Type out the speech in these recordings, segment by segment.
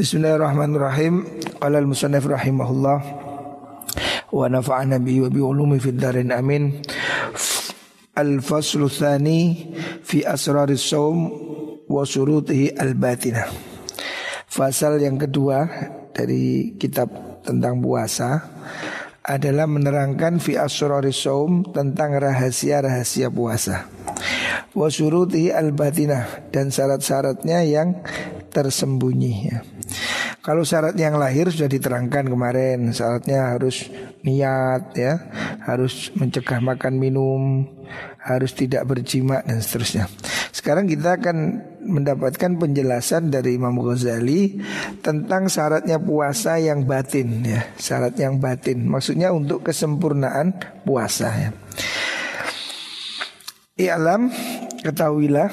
Bismillahirrahmanirrahim. Qala al-musannif rahimahullah wa nafa'ana bi wa bi ulumi fid darin amin. Al-faslu tsani fi asrar as-saum wa syurutihi al-batinah. Fasal yang kedua dari kitab tentang puasa adalah menerangkan fi asrar saum tentang rahasia-rahasia puasa. Wa syurutihi al-batinah dan syarat-syaratnya yang tersembunyi ya. Kalau syarat yang lahir sudah diterangkan kemarin, syaratnya harus niat ya, harus mencegah makan minum, harus tidak berjima dan seterusnya. Sekarang kita akan mendapatkan penjelasan dari Imam Ghazali tentang syaratnya puasa yang batin ya, syarat yang batin. Maksudnya untuk kesempurnaan puasa ya. I'lam ketahuilah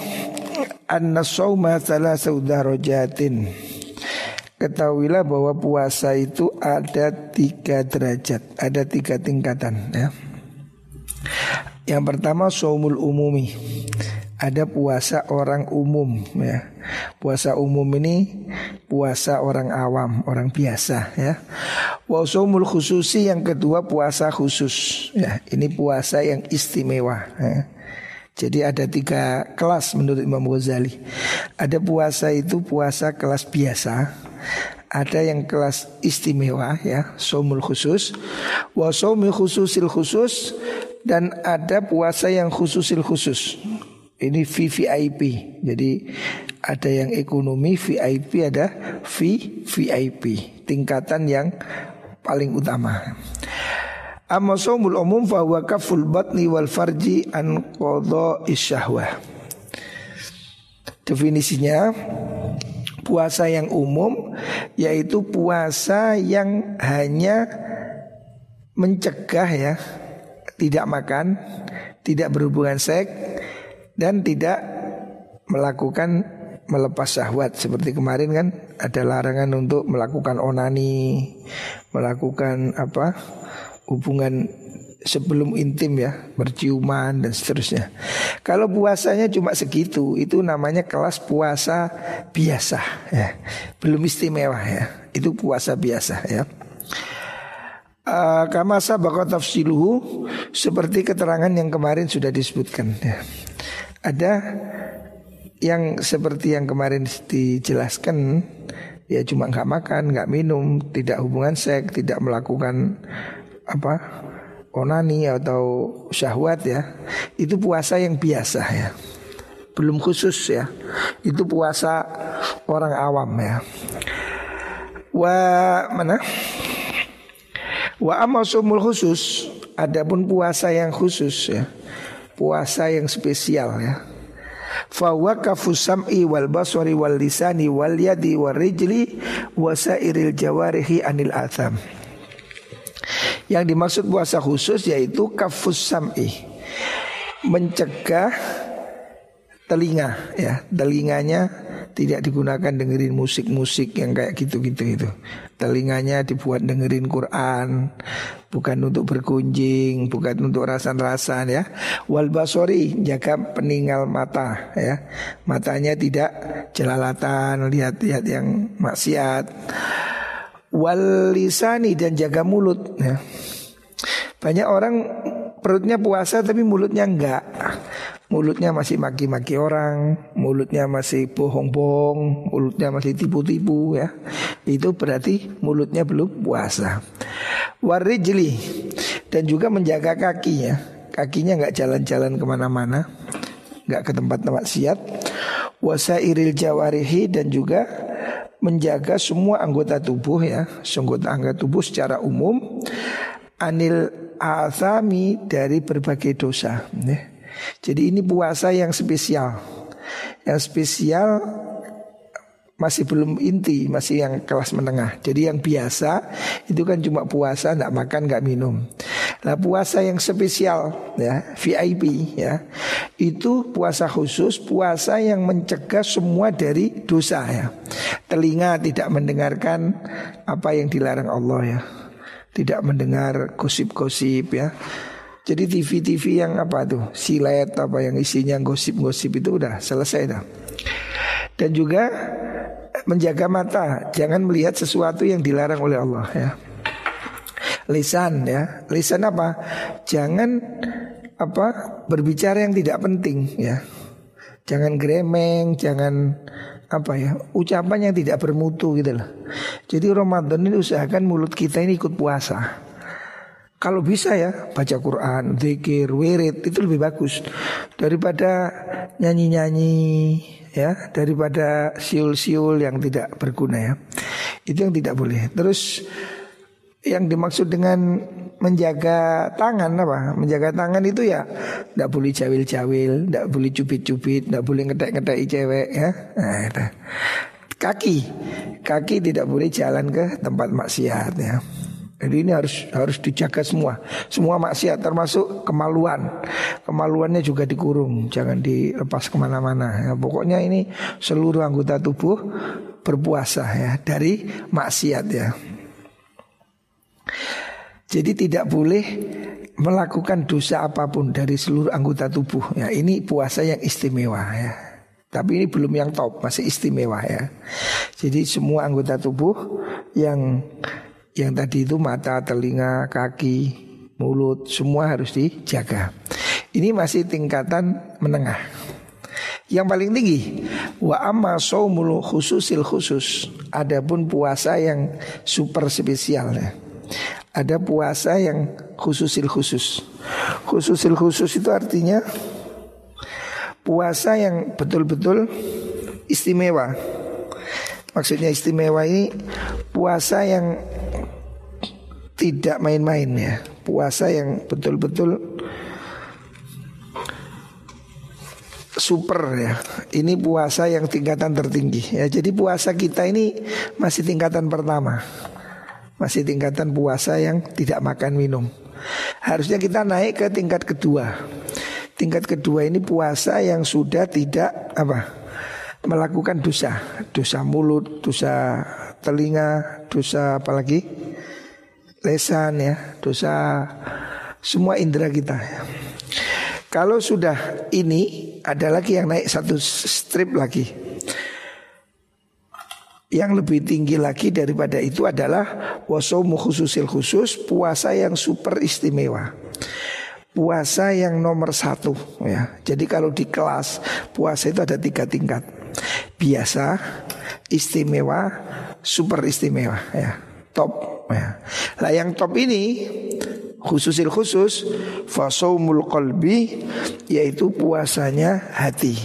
anna sauma salah rojatin Ketahuilah bahwa puasa itu ada tiga derajat, ada tiga tingkatan ya. Yang pertama saumul umumi. Ada puasa orang umum ya. Puasa umum ini puasa orang awam, orang biasa ya. Wa saumul khususi yang kedua puasa khusus ya. Ini puasa yang istimewa ya. Jadi ada tiga kelas menurut Imam Ghazali. Ada puasa itu puasa kelas biasa, ada yang kelas istimewa ya, somul khusus, wa somul khususil khusus dan ada puasa yang khususil khusus. Ini VVIP. Jadi ada yang ekonomi VIP ada V VIP, tingkatan yang paling utama. Amma somul umum fahuwa kaful batni wal farji an qadha isyahwah. Definisinya puasa yang umum yaitu puasa yang hanya mencegah ya tidak makan, tidak berhubungan seks dan tidak melakukan melepas syahwat seperti kemarin kan ada larangan untuk melakukan onani, melakukan apa? hubungan sebelum intim ya, berciuman dan seterusnya. Kalau puasanya cuma segitu, itu namanya kelas puasa biasa ya. Belum istimewa ya. Itu puasa biasa ya. Uh, kama tafsiluhu seperti keterangan yang kemarin sudah disebutkan ya. Ada yang seperti yang kemarin dijelaskan ya cuma nggak makan, nggak minum, tidak hubungan seks, tidak melakukan apa onani atau syahwat ya itu puasa yang biasa ya. Belum khusus ya. Itu puasa orang awam ya. Wa mana? Wa amasumul khusus adapun puasa yang khusus ya. Puasa yang spesial ya. Fawakafu sam'i wal basari wal lisani wal yadi wal rijli wasairil jawarihi anil atham yang dimaksud puasa khusus yaitu kafus sam'i. Mencegah telinga ya. Telinganya tidak digunakan dengerin musik-musik yang kayak gitu-gitu itu. Telinganya dibuat dengerin Quran Bukan untuk berkunjing Bukan untuk rasan-rasan ya. Wal basori jaga peninggal mata ya. Matanya tidak jelalatan Lihat-lihat yang maksiat walisani dan jaga mulut ya. Banyak orang perutnya puasa tapi mulutnya enggak. Mulutnya masih maki-maki orang, mulutnya masih bohong-bohong, mulutnya masih tipu-tipu ya. Itu berarti mulutnya belum puasa. Warijli dan juga menjaga kakinya. Kakinya enggak jalan-jalan ke mana-mana, enggak ke tempat-tempat siap. Wasairil jawarihi dan juga menjaga semua anggota tubuh ya, anggota anggota tubuh secara umum anil azami dari berbagai dosa. Ya. Jadi ini puasa yang spesial. Yang spesial masih belum inti, masih yang kelas menengah. Jadi yang biasa itu kan cuma puasa, nggak makan, nggak minum. Nah puasa yang spesial ya VIP ya itu puasa khusus puasa yang mencegah semua dari dosa ya. Telinga tidak mendengarkan apa yang dilarang Allah ya. Tidak mendengar gosip-gosip ya. Jadi TV-TV yang apa tuh silet apa yang isinya gosip-gosip itu udah selesai dah. Dan juga menjaga mata, jangan melihat sesuatu yang dilarang oleh Allah ya. Lisan ya, lisan apa? Jangan apa berbicara yang tidak penting ya. Jangan gremeng, jangan apa ya ucapan yang tidak bermutu gitu loh. Jadi Ramadan ini usahakan mulut kita ini ikut puasa. Kalau bisa ya baca Quran, zikir, wirid itu lebih bagus daripada nyanyi-nyanyi ya, daripada siul-siul yang tidak berguna ya. Itu yang tidak boleh. Terus yang dimaksud dengan menjaga tangan apa? Menjaga tangan itu ya tidak boleh cawil-cawil, tidak boleh cubit-cubit, tidak boleh ngedek-ngedek cewek ya. Nah, itu. Kaki, kaki tidak boleh jalan ke tempat maksiat ya. Jadi ini harus harus dijaga semua. Semua maksiat termasuk kemaluan. Kemaluannya juga dikurung, jangan dilepas ke mana-mana. Ya, pokoknya ini seluruh anggota tubuh berpuasa ya dari maksiat ya. Jadi tidak boleh melakukan dosa apa pun dari seluruh anggota tubuh. Ya, ini puasa yang istimewa ya. Tapi ini belum yang top, masih istimewa ya. Jadi semua anggota tubuh yang yang tadi itu mata, telinga, kaki, mulut semua harus dijaga. Ini masih tingkatan menengah. Yang paling tinggi wa amma saumul khususil khusus. Adapun puasa yang super spesial ya. Ada puasa yang khususil khusus. Khususil khusus itu artinya puasa yang betul-betul istimewa. Maksudnya istimewa ini puasa yang tidak main-main ya. Puasa yang betul-betul super ya. Ini puasa yang tingkatan tertinggi ya. Jadi puasa kita ini masih tingkatan pertama. Masih tingkatan puasa yang tidak makan minum. Harusnya kita naik ke tingkat kedua. Tingkat kedua ini puasa yang sudah tidak apa? melakukan dosa, dosa mulut, dosa telinga, dosa apalagi lesan ya, dosa semua indera kita ya. Kalau sudah ini ada lagi yang naik satu strip lagi. Yang lebih tinggi lagi daripada itu adalah wasomu khususil khusus puasa yang super istimewa. Puasa yang nomor satu ya. Jadi kalau di kelas puasa itu ada tiga tingkat. Biasa, istimewa, super istimewa ya. Top Ya. Lah yang top ini khususil khusus fasaumul qalbi yaitu puasanya hati.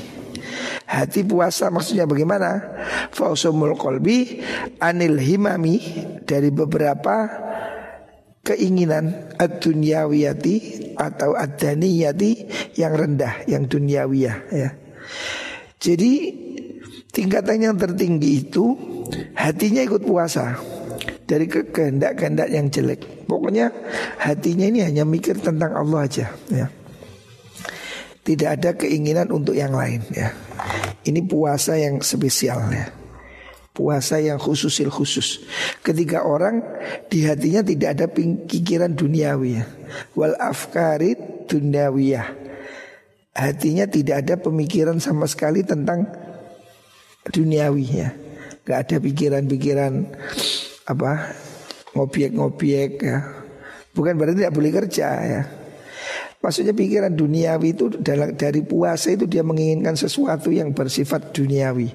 Hati puasa maksudnya bagaimana? Fasaumul qalbi anil himami dari beberapa keinginan ad-dunyawiyati atau ad-daniyati yang rendah, yang dunyawiyah ya. Jadi tingkatan yang tertinggi itu hatinya ikut puasa dari kehendak-kehendak yang jelek. Pokoknya hatinya ini hanya mikir tentang Allah aja ya. Tidak ada keinginan untuk yang lain ya. Ini puasa yang spesial ya. Puasa yang khususil khusus. Ketika orang di hatinya tidak ada pikiran duniawi ya. Wal afkarit duniawiyah. Hatinya tidak ada pemikiran sama sekali tentang duniawi ya. Gak ada pikiran-pikiran apa ngobiek-ngobiek ya. Bukan berarti tidak boleh kerja ya. Maksudnya pikiran duniawi itu dari puasa itu dia menginginkan sesuatu yang bersifat duniawi.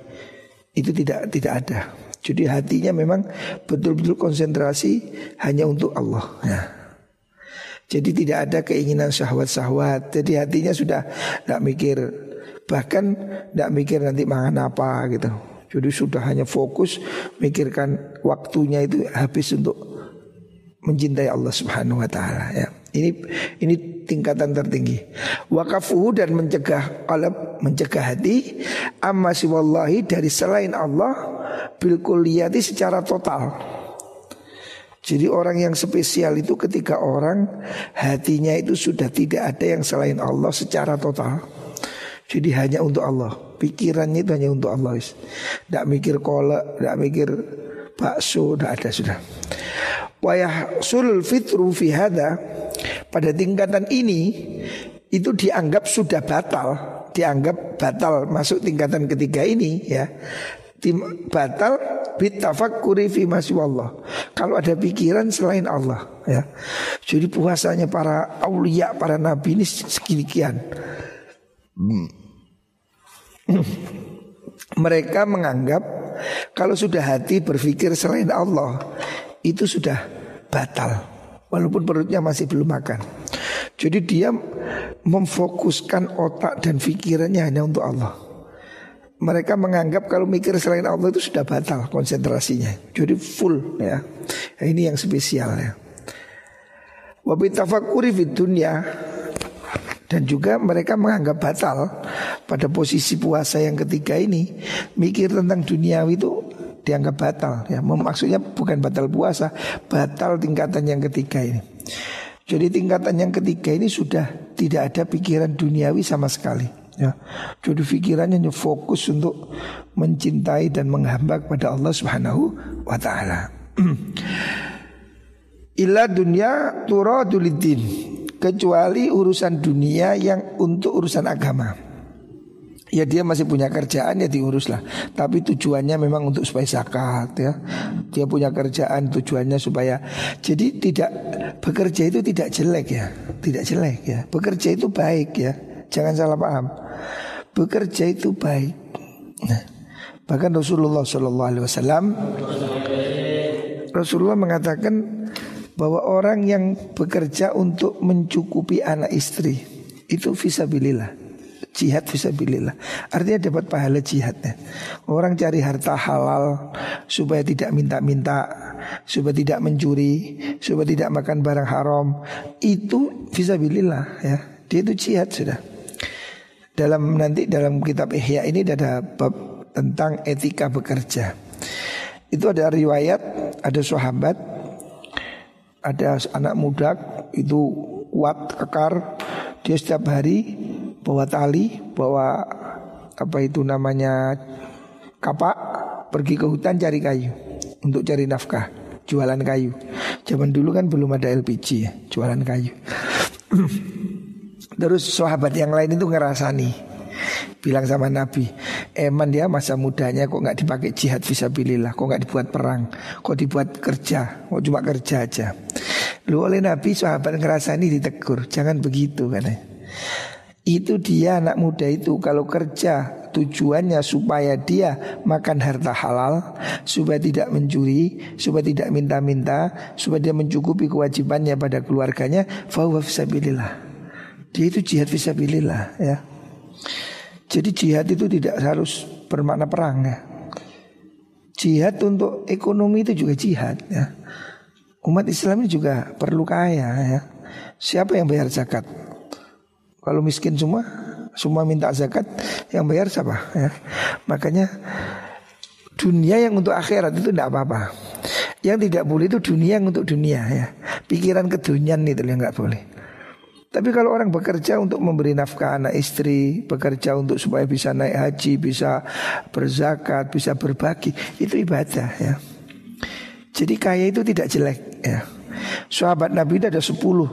Itu tidak tidak ada. Jadi hatinya memang betul-betul konsentrasi hanya untuk Allah. Ya. Jadi tidak ada keinginan syahwat-syahwat. Jadi hatinya sudah tidak mikir bahkan tidak mikir nanti makan apa gitu. Jadi sudah hanya fokus mikirkan waktunya itu habis untuk mencintai Allah Subhanahu wa taala ya. Ini ini tingkatan tertinggi. Wakafuhu dan mencegah qalb, mencegah hati amma siwallahi dari selain Allah bil kulliyati secara total. Jadi orang yang spesial itu ketika orang hatinya itu sudah tidak ada yang selain Allah secara total. Jadi hanya untuk Allah. Pikirannya itu hanya untuk Allah. Tidak mikir kolak, tidak mikir bakso, tidak ada sudah. Wayah sulul fitru fi hada pada tingkatan ini itu dianggap sudah batal, dianggap batal masuk tingkatan ketiga ini ya. Tim, batal bitafakkuri fi Allah. Kalau ada pikiran selain Allah ya. Jadi puasanya para aulia, para nabi ini sekian. Hmm. Mereka menganggap kalau sudah hati berpikir selain Allah itu sudah batal walaupun perutnya masih belum makan. Jadi dia memfokuskan otak dan pikirannya hanya untuk Allah mereka menganggap kalau mikir selain Allah itu sudah batal konsentrasinya. Jadi full ya. Ini yang spesial ya. Di dunia dan juga mereka menganggap batal pada posisi puasa yang ketiga ini mikir tentang duniawi itu dianggap batal ya. Maksudnya bukan batal puasa, batal tingkatan yang ketiga ini. Jadi tingkatan yang ketiga ini sudah tidak ada pikiran duniawi sama sekali. Ya, jadi pikirannya fokus untuk mencintai dan menghamba kepada Allah Subhanahu wa taala. Illa dunia turadulidin kecuali urusan dunia yang untuk urusan agama. Ya dia masih punya kerjaan ya diuruslah. Tapi tujuannya memang untuk supaya zakat ya. Dia punya kerjaan tujuannya supaya Jadi tidak Bekerja itu tidak jelek ya. Tidak jelek ya. Bekerja itu baik ya. Jangan salah paham. Bekerja itu baik. Nah, bahkan Rasulullah Shallallahu Alaihi Wasallam Rasulullah mengatakan bahwa orang yang bekerja untuk mencukupi anak istri itu visabilillah. Jihad visabilillah. Artinya dapat pahala jihadnya. Orang cari harta halal supaya tidak minta-minta supaya tidak mencuri supaya tidak makan barang haram itu visabilillah ya. Dia itu jihad sudah. Dalam nanti dalam kitab Ihya ini ada bab tentang etika bekerja. Itu ada riwayat, ada sahabat, ada anak muda itu kuat kekar, dia setiap hari bawa tali, bawa apa itu namanya kapak, pergi ke hutan cari kayu untuk cari nafkah, jualan kayu. Zaman dulu kan belum ada LPG ya, jualan kayu. Terus sahabat yang lain itu ngerasani Bilang sama Nabi Eman dia masa mudanya kok nggak dipakai jihad visabilillah Kok nggak dibuat perang? Kok dibuat kerja? Kok cuma kerja aja? Lu oleh Nabi sahabat ngerasani ditegur. Jangan begitu kan Itu dia anak muda itu Kalau kerja tujuannya supaya dia makan harta halal Supaya tidak mencuri Supaya tidak minta-minta Supaya dia mencukupi kewajibannya pada keluarganya Fahuwa visabilillah dia itu jihad visabilillah ya. Jadi jihad itu tidak harus bermakna perang ya. Jihad untuk ekonomi itu juga jihad ya. Umat Islam ini juga perlu kaya ya. Siapa yang bayar zakat? Kalau miskin semua, semua minta zakat, yang bayar siapa ya? Makanya dunia yang untuk akhirat itu tidak apa-apa. Yang tidak boleh itu dunia yang untuk dunia ya. Pikiran kedunian itu yang nggak boleh. Tapi kalau orang bekerja untuk memberi nafkah anak istri, bekerja untuk supaya bisa naik haji, bisa berzakat, bisa berbagi, itu ibadah ya. Jadi kaya itu tidak jelek ya. Sahabat Nabi itu ada sepuluh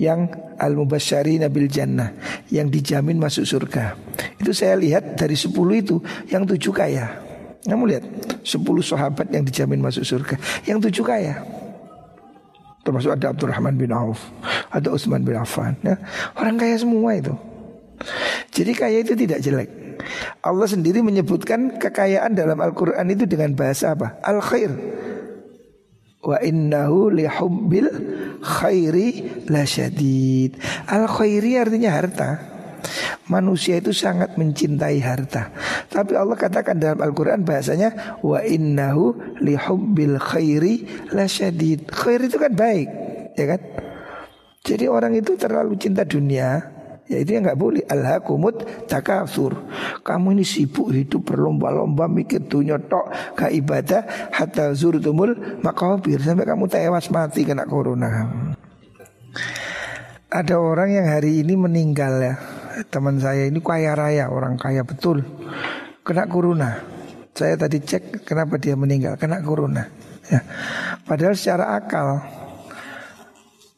yang al-mubasyari nabil jannah yang dijamin masuk surga. Itu saya lihat dari sepuluh itu yang tujuh kaya. Kamu lihat sepuluh sahabat yang dijamin masuk surga, yang tujuh kaya. Termasuk ada Abdurrahman bin Auf Ada Utsman bin Affan ya. Orang kaya semua itu. Jadi kaya itu tidak jelek. Allah sendiri menyebutkan kekayaan dalam Al-Quran itu dengan bahasa apa? Al-khair. Wa innahu lihubbil khairi la syadid. Al-khairi artinya harta Manusia itu sangat mencintai harta. Tapi Allah katakan dalam Al-Qur'an bahasanya wa innahu lihubbil khairi lasyadid. Khair itu kan baik, ya kan? Jadi orang itu terlalu cinta dunia, ya itu yang nggak boleh alhaqumut takasur. Kamu ini sibuk hidup berlomba-lomba mikir dunia tok gak ibadah hatta zurtumul makabir sampai kamu tewas mati kena corona. Ada orang yang hari ini meninggal ya teman saya ini kaya raya, orang kaya betul. Kena corona. Saya tadi cek kenapa dia meninggal, kena corona. Ya. Padahal secara akal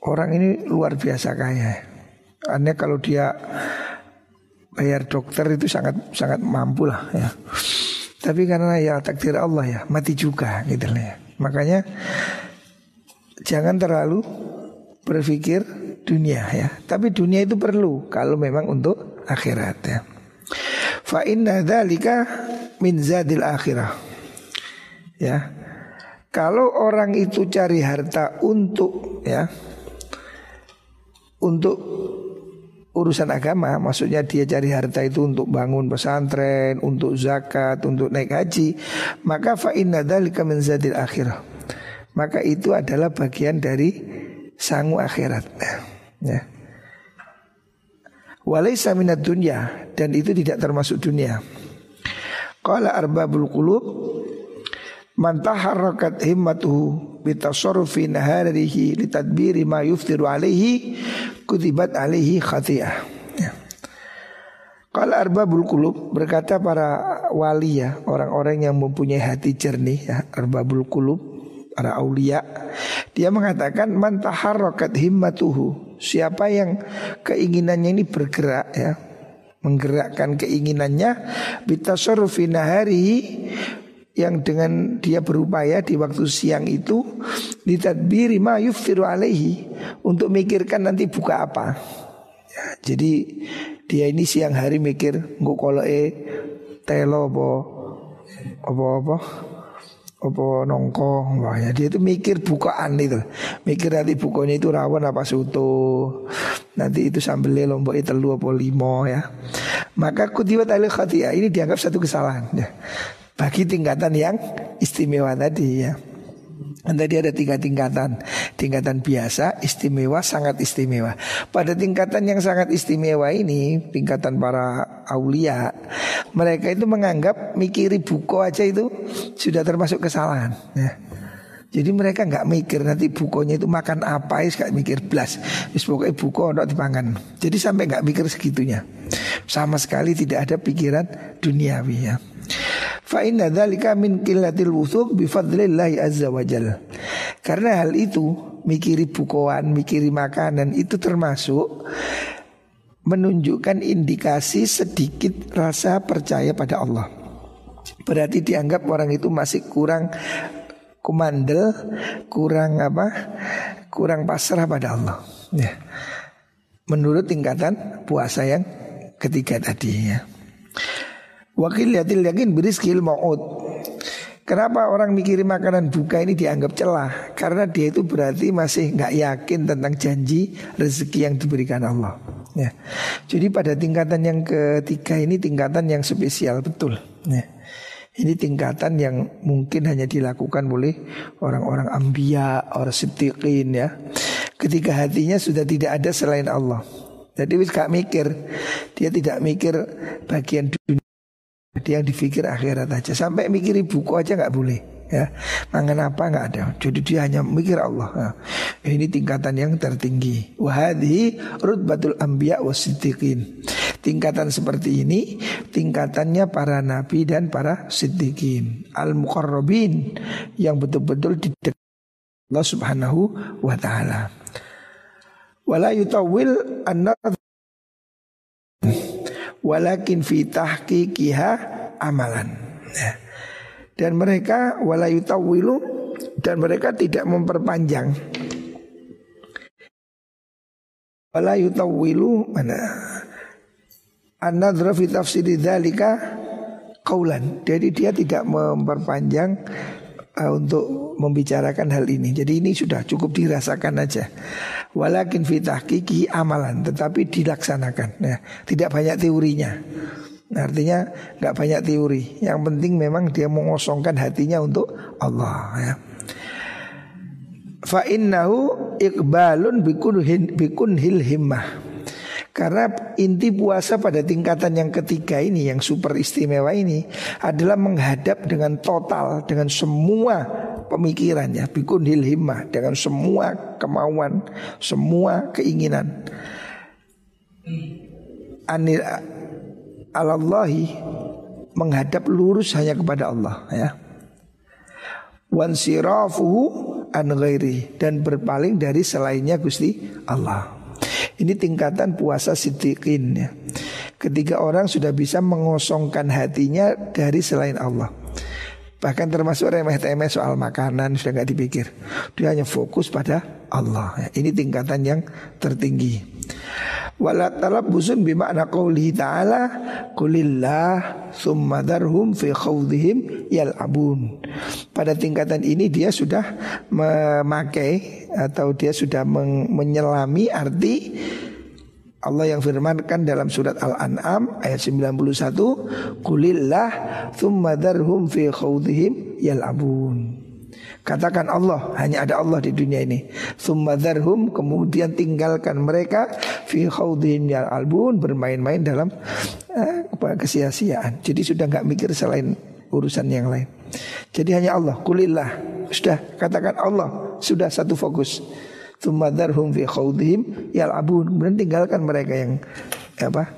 orang ini luar biasa kaya. Aneh kalau dia bayar dokter itu sangat sangat mampu lah ya. Tapi karena ya takdir Allah ya mati juga gitu ya. Makanya jangan terlalu berpikir dunia ya. Tapi dunia itu perlu kalau memang untuk akhirat ya. Fa inna dzalika min zadil akhirah. Ya. Kalau orang itu cari harta untuk ya untuk urusan agama, maksudnya dia cari harta itu untuk bangun pesantren, untuk zakat, untuk naik haji, maka fa inna dzalika min zadil akhirah. Maka itu adalah bagian dari sangu akhirat. Ya. Walaysa minad dunya dan itu tidak termasuk dunia. Qala arbabul qulub man taharrakat himmatuhu bitasarrufi naharihi litadbiri ma yuftiru alaihi kutibat alaihi khati'ah. Ya. Kalau arbabul kulub berkata para wali ya orang-orang yang mempunyai hati jernih ya arbabul kulub para aulia dia mengatakan man taharrakat himmatuhu siapa yang keinginannya ini bergerak ya menggerakkan keinginannya bitasarrufi naharihi yang dengan dia berupaya di waktu siang itu ditadbiri ma yuftiru alaihi untuk mikirkan nanti buka apa. Ya, jadi dia ini siang hari mikir nggak kalau eh telo apa apa apa apa nongko ya dia itu mikir bukaan itu. Mikir nanti bukanya itu rawan apa soto nanti itu sambelnya lombok itu telu apa limo ya. Maka kutibat alil khatia ini dianggap satu kesalahan ya. Bagi tingkatan yang istimewa tadi ya. Tadi ada tiga tingkatan Tingkatan biasa, istimewa, sangat istimewa Pada tingkatan yang sangat istimewa ini Tingkatan para aulia Mereka itu menganggap Mikiri buko aja itu Sudah termasuk kesalahan ya. Jadi mereka nggak mikir nanti bukonya itu makan apa ya gak mikir blas. Wis pokoknya buko untuk dipangan. Jadi sampai nggak mikir segitunya. Sama sekali tidak ada pikiran duniawi ya. Fa inna dzalika min qillatil wuthuq bi fadlillahi azza wajal. Karena hal itu mikiri bukuan, mikiri makanan itu termasuk menunjukkan indikasi sedikit rasa percaya pada Allah. Berarti dianggap orang itu masih kurang kumandel, kurang apa? Kurang pasrah pada Allah. Ya. Menurut tingkatan puasa yang ketiga tadi ya. Wakil yatil yakin beriskil ma'ud Kenapa orang mikiri makanan buka ini dianggap celah? Karena dia itu berarti masih nggak yakin tentang janji rezeki yang diberikan Allah. Ya. Jadi pada tingkatan yang ketiga ini tingkatan yang spesial betul. Ya. Ini tingkatan yang mungkin hanya dilakukan oleh orang-orang ambia, orang siddiqin ya. Ketika hatinya sudah tidak ada selain Allah. Jadi wis gak mikir, dia tidak mikir bagian dunia dia yang dipikir akhirat aja. Sampai mikir buku aja nggak boleh ya. Mangan apa nggak ada. Jadi dia hanya mikir Allah. Nah, ini tingkatan yang tertinggi. Wahadi rutbatul ambia wasiddiqin tingkatan seperti ini tingkatannya para nabi dan para siddiqin. Al muqarrabin yang betul-betul di Allah subhanahu wa taala. Wala yutawil an walakin fi tahqiqiha amalan. Ya. Dan mereka wala yutawwilu dan mereka tidak memperpanjang. Wala yutawwilu mana? An-nadra fi qaulan. Jadi dia tidak memperpanjang uh, untuk membicarakan hal ini. Jadi ini sudah cukup dirasakan aja. Walakin fitah kiki amalan, tetapi dilaksanakan. Ya, tidak banyak teorinya. Artinya nggak banyak teori. Yang penting memang dia mengosongkan hatinya untuk Allah. Ya. Fa innahu iqbalun bikun hil himmah. Karena inti puasa pada tingkatan yang ketiga ini Yang super istimewa ini Adalah menghadap dengan total Dengan semua pemikirannya. Bikun hilhimah Dengan semua kemauan Semua keinginan. Anil Alallahi Menghadap lurus hanya kepada Allah ya. Wansirafuhu an Dan berpaling dari selainnya Gusti Allah ini tingkatan puasa siddiqin ya. Ketika orang sudah bisa mengosongkan hatinya dari selain Allah. Bahkan termasuk remeh-temeh soal makanan sudah nggak dipikir. Dia hanya fokus pada Allah Ini tingkatan yang tertinggi Wala talabbusun bimakna qawlihi ta'ala Kulillah summa darhum fi khawdihim yal'abun. Pada tingkatan ini dia sudah memakai Atau dia sudah menyelami arti Allah yang firmankan dalam surat Al-An'am ayat 91 Kulillah thumma darhum fi khawdihim yal'abun Katakan Allah hanya ada Allah di dunia ini. Thumma darhum kemudian tinggalkan mereka. Fi khawdihim yal'abun bermain-main dalam eh, kesia-siaan. Jadi sudah nggak mikir selain urusan yang lain. Jadi hanya Allah. Kulillah. Sudah katakan Allah. Sudah satu fokus. Tumadarhum fi khawdihim yal'abun Kemudian tinggalkan mereka yang apa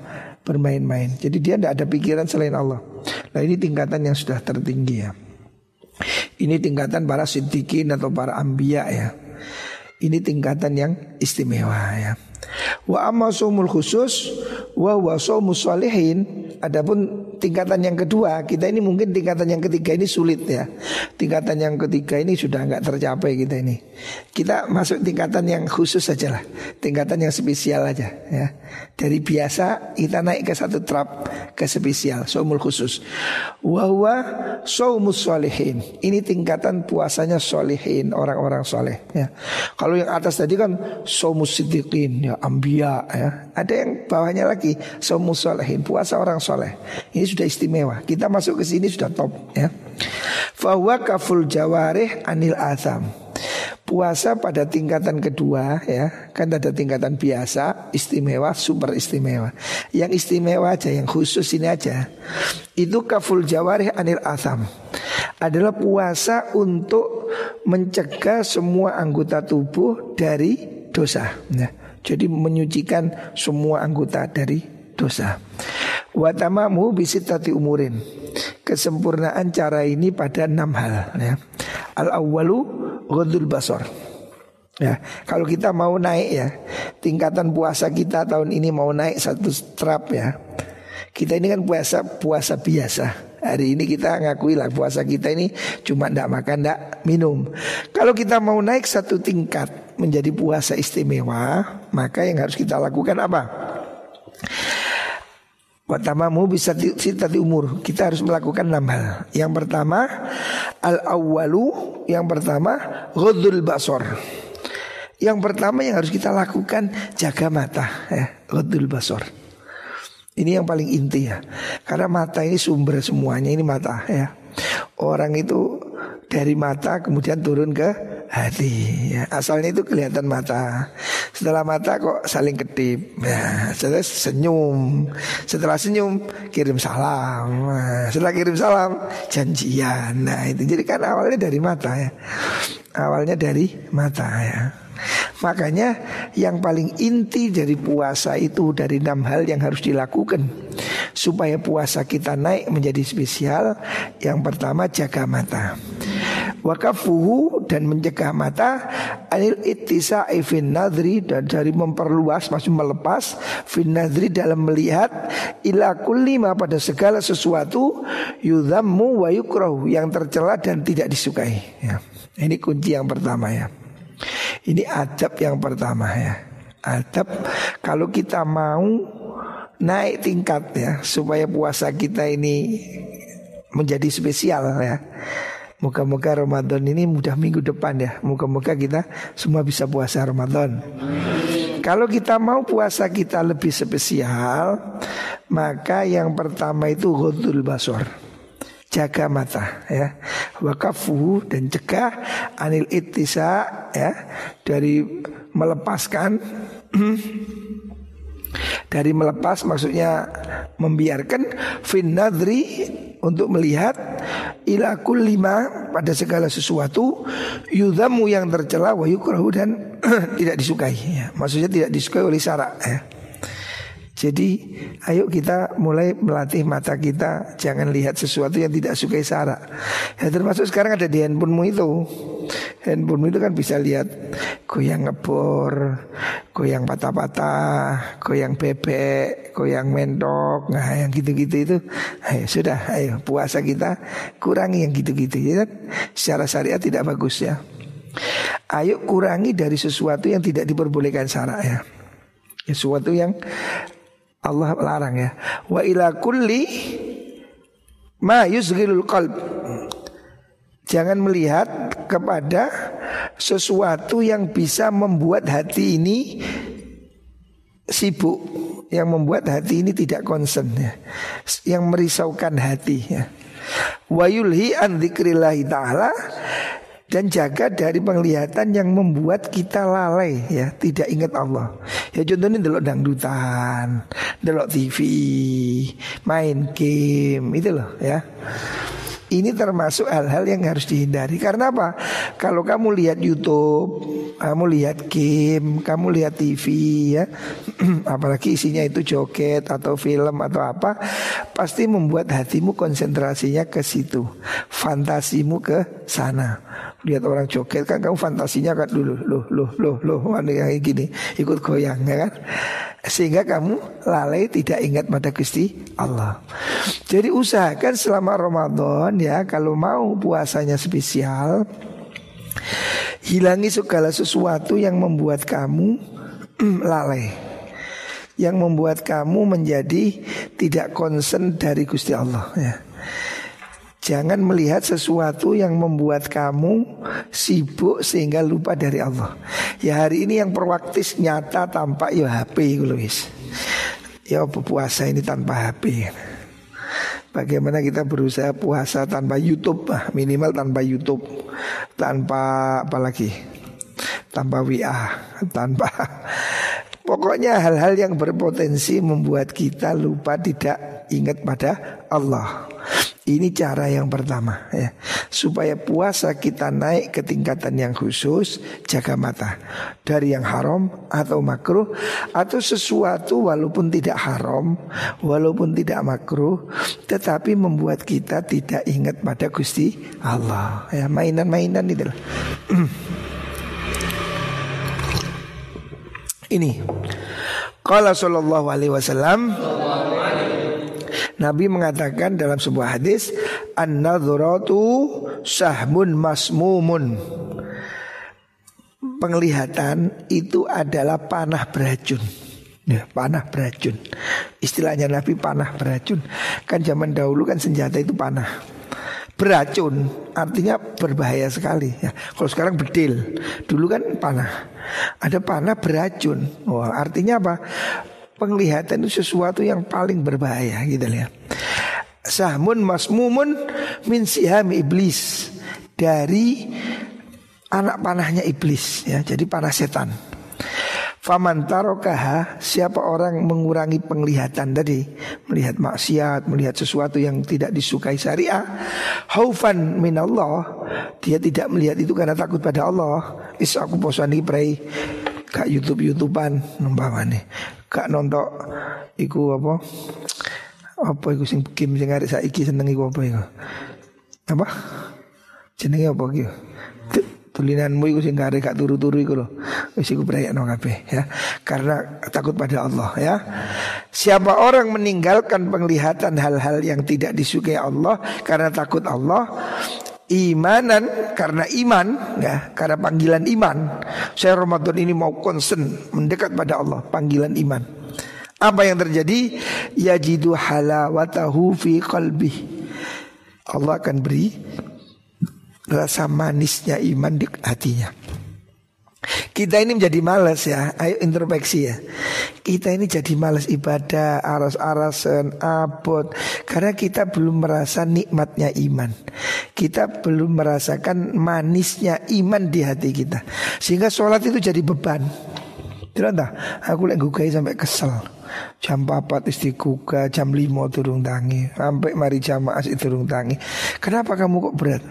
bermain-main. Jadi dia tidak ada pikiran selain Allah. Nah ini tingkatan yang sudah tertinggi ya Ini tingkatan para siddiqin atau para ambia ya. Ini tingkatan yang istimewa ya. Wa amma khusus Wa wa Adapun tingkatan yang kedua kita ini mungkin tingkatan yang ketiga ini sulit ya. Tingkatan yang ketiga ini sudah nggak tercapai kita ini. Kita masuk tingkatan yang khusus saja lah. Tingkatan yang spesial aja ya. Dari biasa kita naik ke satu trap ke spesial somul khusus. Wahwa somus solehin ini tingkatan puasanya solehin orang-orang soleh ya. Kalau yang atas tadi kan somus sidikin ya ambia ya. Ada yang bawahnya lagi somus solehin puasa orang soleh. Ini sudah istimewa. Kita masuk ke sini sudah top ya. Fahuwa kaful jawarih anil azam. Puasa pada tingkatan kedua ya Kan ada tingkatan biasa Istimewa, super istimewa Yang istimewa aja, yang khusus ini aja Itu kaful jawarih anil azam Adalah puasa untuk mencegah semua anggota tubuh dari dosa nah, Jadi menyucikan semua anggota dari dosa Watamamu bisitati umurin Kesempurnaan cara ini pada enam hal ya. Al awalu ghadul basor Ya, kalau kita mau naik ya, tingkatan puasa kita tahun ini mau naik satu strap ya. Kita ini kan puasa puasa biasa. Hari ini kita ngakui lah puasa kita ini cuma ndak makan ndak minum. Kalau kita mau naik satu tingkat menjadi puasa istimewa, maka yang harus kita lakukan apa? Watamamu bisa tadi umur. Kita harus melakukan enam hal. Yang pertama Al awalu Yang pertama Ghudul basor Yang pertama yang harus kita lakukan Jaga mata ya, Ghudul basor Ini yang paling inti ya. Karena mata ini sumber semuanya Ini mata ya. Orang itu dari mata kemudian turun ke hati ya. Asalnya itu kelihatan mata Setelah mata kok saling kedip ya. Setelah senyum Setelah senyum kirim salam nah, Setelah kirim salam janjian Nah itu jadi kan awalnya dari mata ya Awalnya dari mata ya Makanya yang paling inti dari puasa itu dari enam hal yang harus dilakukan supaya puasa kita naik menjadi spesial. Yang pertama jaga mata. Wakafuhu dan mencegah mata anil itisa fin nadri dan dari memperluas maksud melepas fin nadri dalam melihat ila kullima pada segala sesuatu yudhammu wa yukrahu yang tercela dan tidak disukai ya. Ini kunci yang pertama ya. Ini adab yang pertama ya. Adab kalau kita mau naik tingkat ya supaya puasa kita ini menjadi spesial ya. Moga-moga Ramadan ini mudah minggu depan ya. Moga-moga kita semua bisa puasa Ramadan. Kalau kita mau puasa kita lebih spesial, maka yang pertama itu ghudul basor jaga mata ya wakafu dan cegah anil itisa ya dari melepaskan dari melepas maksudnya membiarkan fin nadri untuk melihat ila lima pada segala sesuatu yudamu yang tercela wa yukrahu dan tidak disukai ya. maksudnya tidak disukai oleh syarak ya. Jadi ayo kita mulai melatih mata kita Jangan lihat sesuatu yang tidak sukai sara Ya termasuk sekarang ada di handphonemu itu Handphonemu itu kan bisa lihat Goyang ngebor goyang patah-patah, goyang bebek, goyang mentok, nah yang gitu-gitu itu, ayo sudah, ayo puasa kita kurangi yang gitu-gitu ya. Kan? Secara syariat tidak bagus ya. Ayo kurangi dari sesuatu yang tidak diperbolehkan syara ya. Sesuatu yang Allah larang ya. Wa ila kulli ma yusghilul qalb. Jangan melihat kepada sesuatu yang bisa membuat hati ini sibuk, yang membuat hati ini tidak konsen ya. Yang merisaukan hati ya. Wa yulhi an ta'ala dan jaga dari penglihatan yang membuat kita lalai ya tidak ingat Allah ya contohnya delok dangdutan delok TV main game itu loh ya ini termasuk hal-hal yang harus dihindari. Karena apa? Kalau kamu lihat YouTube Kamu lihat game Kamu lihat TV ya Apalagi isinya itu joget Atau film atau apa Pasti membuat hatimu konsentrasinya ke situ. Fantasimu ke sana lihat orang joget kan kamu fantasinya kan dulu loh loh loh loh mana yang gini ikut goyang ya kan sehingga kamu lalai tidak ingat pada Gusti Allah. Jadi usahakan selama Ramadan ya kalau mau puasanya spesial hilangi segala sesuatu yang membuat kamu lalai. Yang membuat kamu menjadi tidak konsen dari Gusti Allah ya. Jangan melihat sesuatu yang membuat kamu sibuk sehingga lupa dari Allah. Ya hari ini yang perwaktis nyata tanpa ya HP Luis. Ya puasa ini tanpa HP. Bagaimana kita berusaha puasa tanpa YouTube minimal tanpa YouTube, tanpa apalagi, tanpa WA, tanpa pokoknya hal-hal yang berpotensi membuat kita lupa tidak ingat pada Allah. Ini cara yang pertama ya. Supaya puasa kita naik ke tingkatan yang khusus Jaga mata. Dari yang haram atau makruh Atau sesuatu walaupun tidak haram Walaupun tidak makruh Tetapi membuat kita tidak ingat pada Gusti Allah. Ya Mainan-mainan itu Ini. Qala sallallahu alaihi wasallam Nabi mengatakan dalam sebuah hadis An-nadhratu sahmun masmumun. Penglihatan itu adalah panah beracun. Ya, panah beracun. Istilahnya Nabi panah beracun. Kan zaman dahulu kan senjata itu panah. Beracun artinya berbahaya sekali. Ya. Kalau sekarang bedil. Dulu kan panah. Ada panah beracun. Wah, Artinya apa? Penglihatan itu sesuatu yang paling berbahaya gitu ya. Sahmun masmumun min siham iblis dari anak panahnya iblis ya. Jadi panah setan. Faman tarokaha siapa orang mengurangi penglihatan tadi melihat maksiat, melihat sesuatu yang tidak disukai syariah, haufan min Allah, dia tidak melihat itu karena takut pada Allah. Is aku posani pray kak YouTube YouTubean nih Kak nonton iku apa? Apa iku sing game sing arek saiki seneng iku apa iku? Apa? Jenenge apa iku? Tulinanmu iku sing arek gak turu-turu iku lho. Wis iku no kabeh ya. Karena takut pada Allah ya. Siapa orang meninggalkan penglihatan hal-hal yang tidak disukai Allah karena takut Allah, imanan karena iman ya karena panggilan iman. Saya Ramadan ini mau konsen mendekat pada Allah panggilan iman. Apa yang terjadi? Yajidu halawatahu fi qalbi Allah akan beri rasa manisnya iman di hatinya kita ini menjadi malas ya Ayo introspeksi ya. Kita ini jadi malas ibadah Aras-arasan, abot. Karena kita belum merasa nikmatnya iman. Kita belum merasakan manisnya iman di hati kita. Sehingga sholat itu jadi beban. Tidak entah Aku lagi gugai sampai kesel. Jam 4 istiqoga Jam 5 turun tangi. Sampai mari jamaah turun tangi. Kenapa kamu kok berat?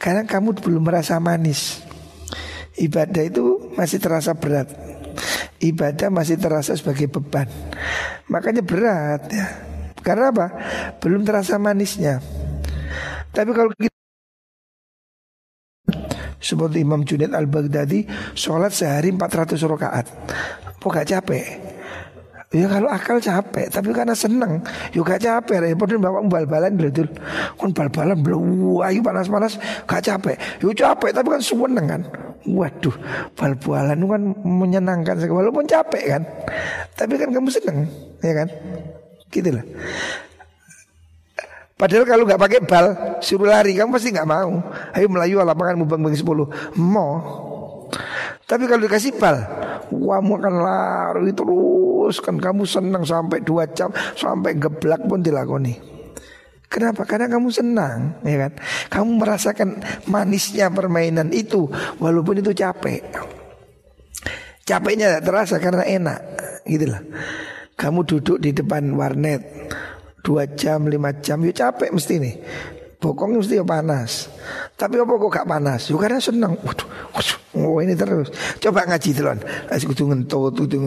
Karena kamu belum merasa manis Ibadah itu masih terasa berat. Ibadah masih terasa sebagai beban. Makanya berat ya. Karena apa? Belum terasa manisnya. Tapi kalau kita Seperti Imam Junaid al-Baghdadi Sholat sehari 400 rakaat. Kok gak capek? Ya kalau akal capek Tapi karena seneng Ya gak capek Repot bapak bal-balan betul Kan bal-balan Ayo panas-panas Gak capek. Ya capek tapi kan seneng kan? Waduh Bal-balan itu kan menyenangkan Walaupun capek kan? Tapi kan kamu seneng Ya kan? Gitu lah. Padahal kalau nggak pakai bal, suruh lari, kamu pasti nggak mau. Ayo melayu lapangan mubang bang sepuluh, mau. Tapi kalau dikasih bal, kamu akan lari terus kan kamu senang sampai dua jam, sampai geblak pun dilakoni. Kenapa? Karena kamu senang, ya kan? Kamu merasakan manisnya permainan itu, walaupun itu capek. Capeknya terasa karena enak, gitulah. Kamu duduk di depan warnet, dua jam, lima jam, yuk capek mesti nih. Bokong mesti ya panas. Tapi apa kok gak panas? Yuk karena senang. Waduh, oh ini terus. Coba ngaji telon. Asik kudu ngentut, kudu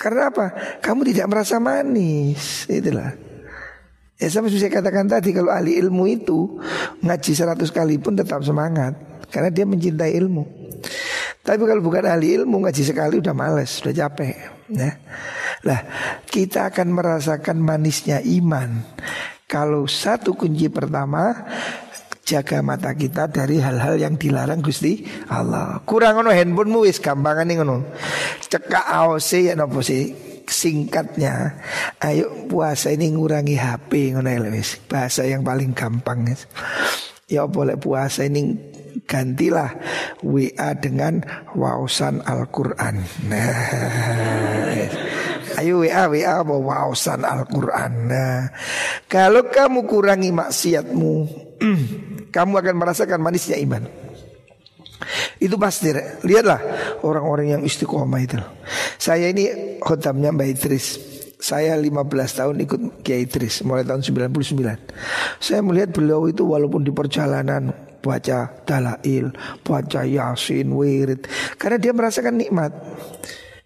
Karena apa? Kamu tidak merasa manis. Itulah. Ya sama saya katakan tadi kalau ahli ilmu itu ngaji seratus kali pun tetap semangat karena dia mencintai ilmu. Tapi kalau bukan ahli ilmu ngaji sekali udah males, udah capek. Ya. Lah kita akan merasakan manisnya iman Kalau satu kunci pertama Jaga mata kita dari hal-hal yang dilarang Gusti Allah. Kurang ngono handphonemu wis gampangan ngono. Cekak AOC ya nopo sih? Singkatnya ayo puasa ini ngurangi HP ngono ya, wis. Bahasa yang paling gampang ya boleh puasa ini gantilah WA dengan wausan Al-Qur'an. Nah Ayo WA WA wawasan Al-Quran. Nah kalau kamu kurangi maksiatmu Kamu akan merasakan manisnya iman. Itu pasti Lihatlah orang-orang yang istiqomah itu. Saya ini khotamnya Mbak Idris. Saya 15 tahun ikut Kiai Idris Mulai tahun 99 Saya melihat beliau itu walaupun di perjalanan Baca dalail Baca yasin, wirid Karena dia merasakan nikmat.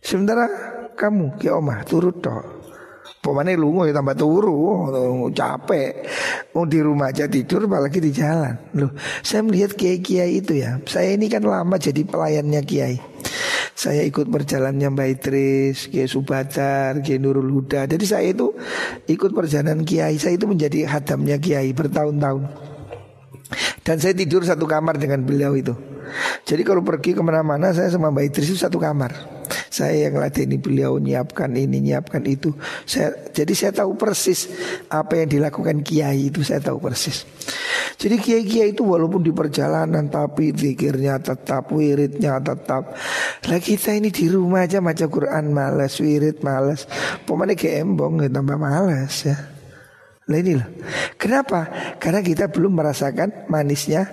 Sementara kamu ki omah turut toh. Pemane lungo ya tambah turu, capek. Mau di rumah aja tidur apalagi di jalan. Loh, saya melihat kiai-kiai itu ya. Saya ini kan lama jadi pelayannya kiai. Saya ikut perjalanannya Mbak Idris, Kiai Subadar, Kiai Nurul Huda. Jadi saya itu ikut perjalanan kiai. Saya itu menjadi hadamnya kiai bertahun-tahun. Dan saya tidur satu kamar dengan beliau itu. Jadi kalau pergi ke mana-mana saya sama Mbak Idris itu satu kamar. Saya yang latih ini beliau nyiapkan ini nyiapkan itu. Saya jadi saya tahu persis apa yang dilakukan kiai itu saya tahu persis. Jadi kiai-kiai itu walaupun di perjalanan tapi zikirnya tetap, wiridnya tetap. Lah kita ini di rumah aja baca Quran malas, wirid malas. Pemane embong tambah malas ya. Nah inilah Kenapa? Karena kita belum merasakan manisnya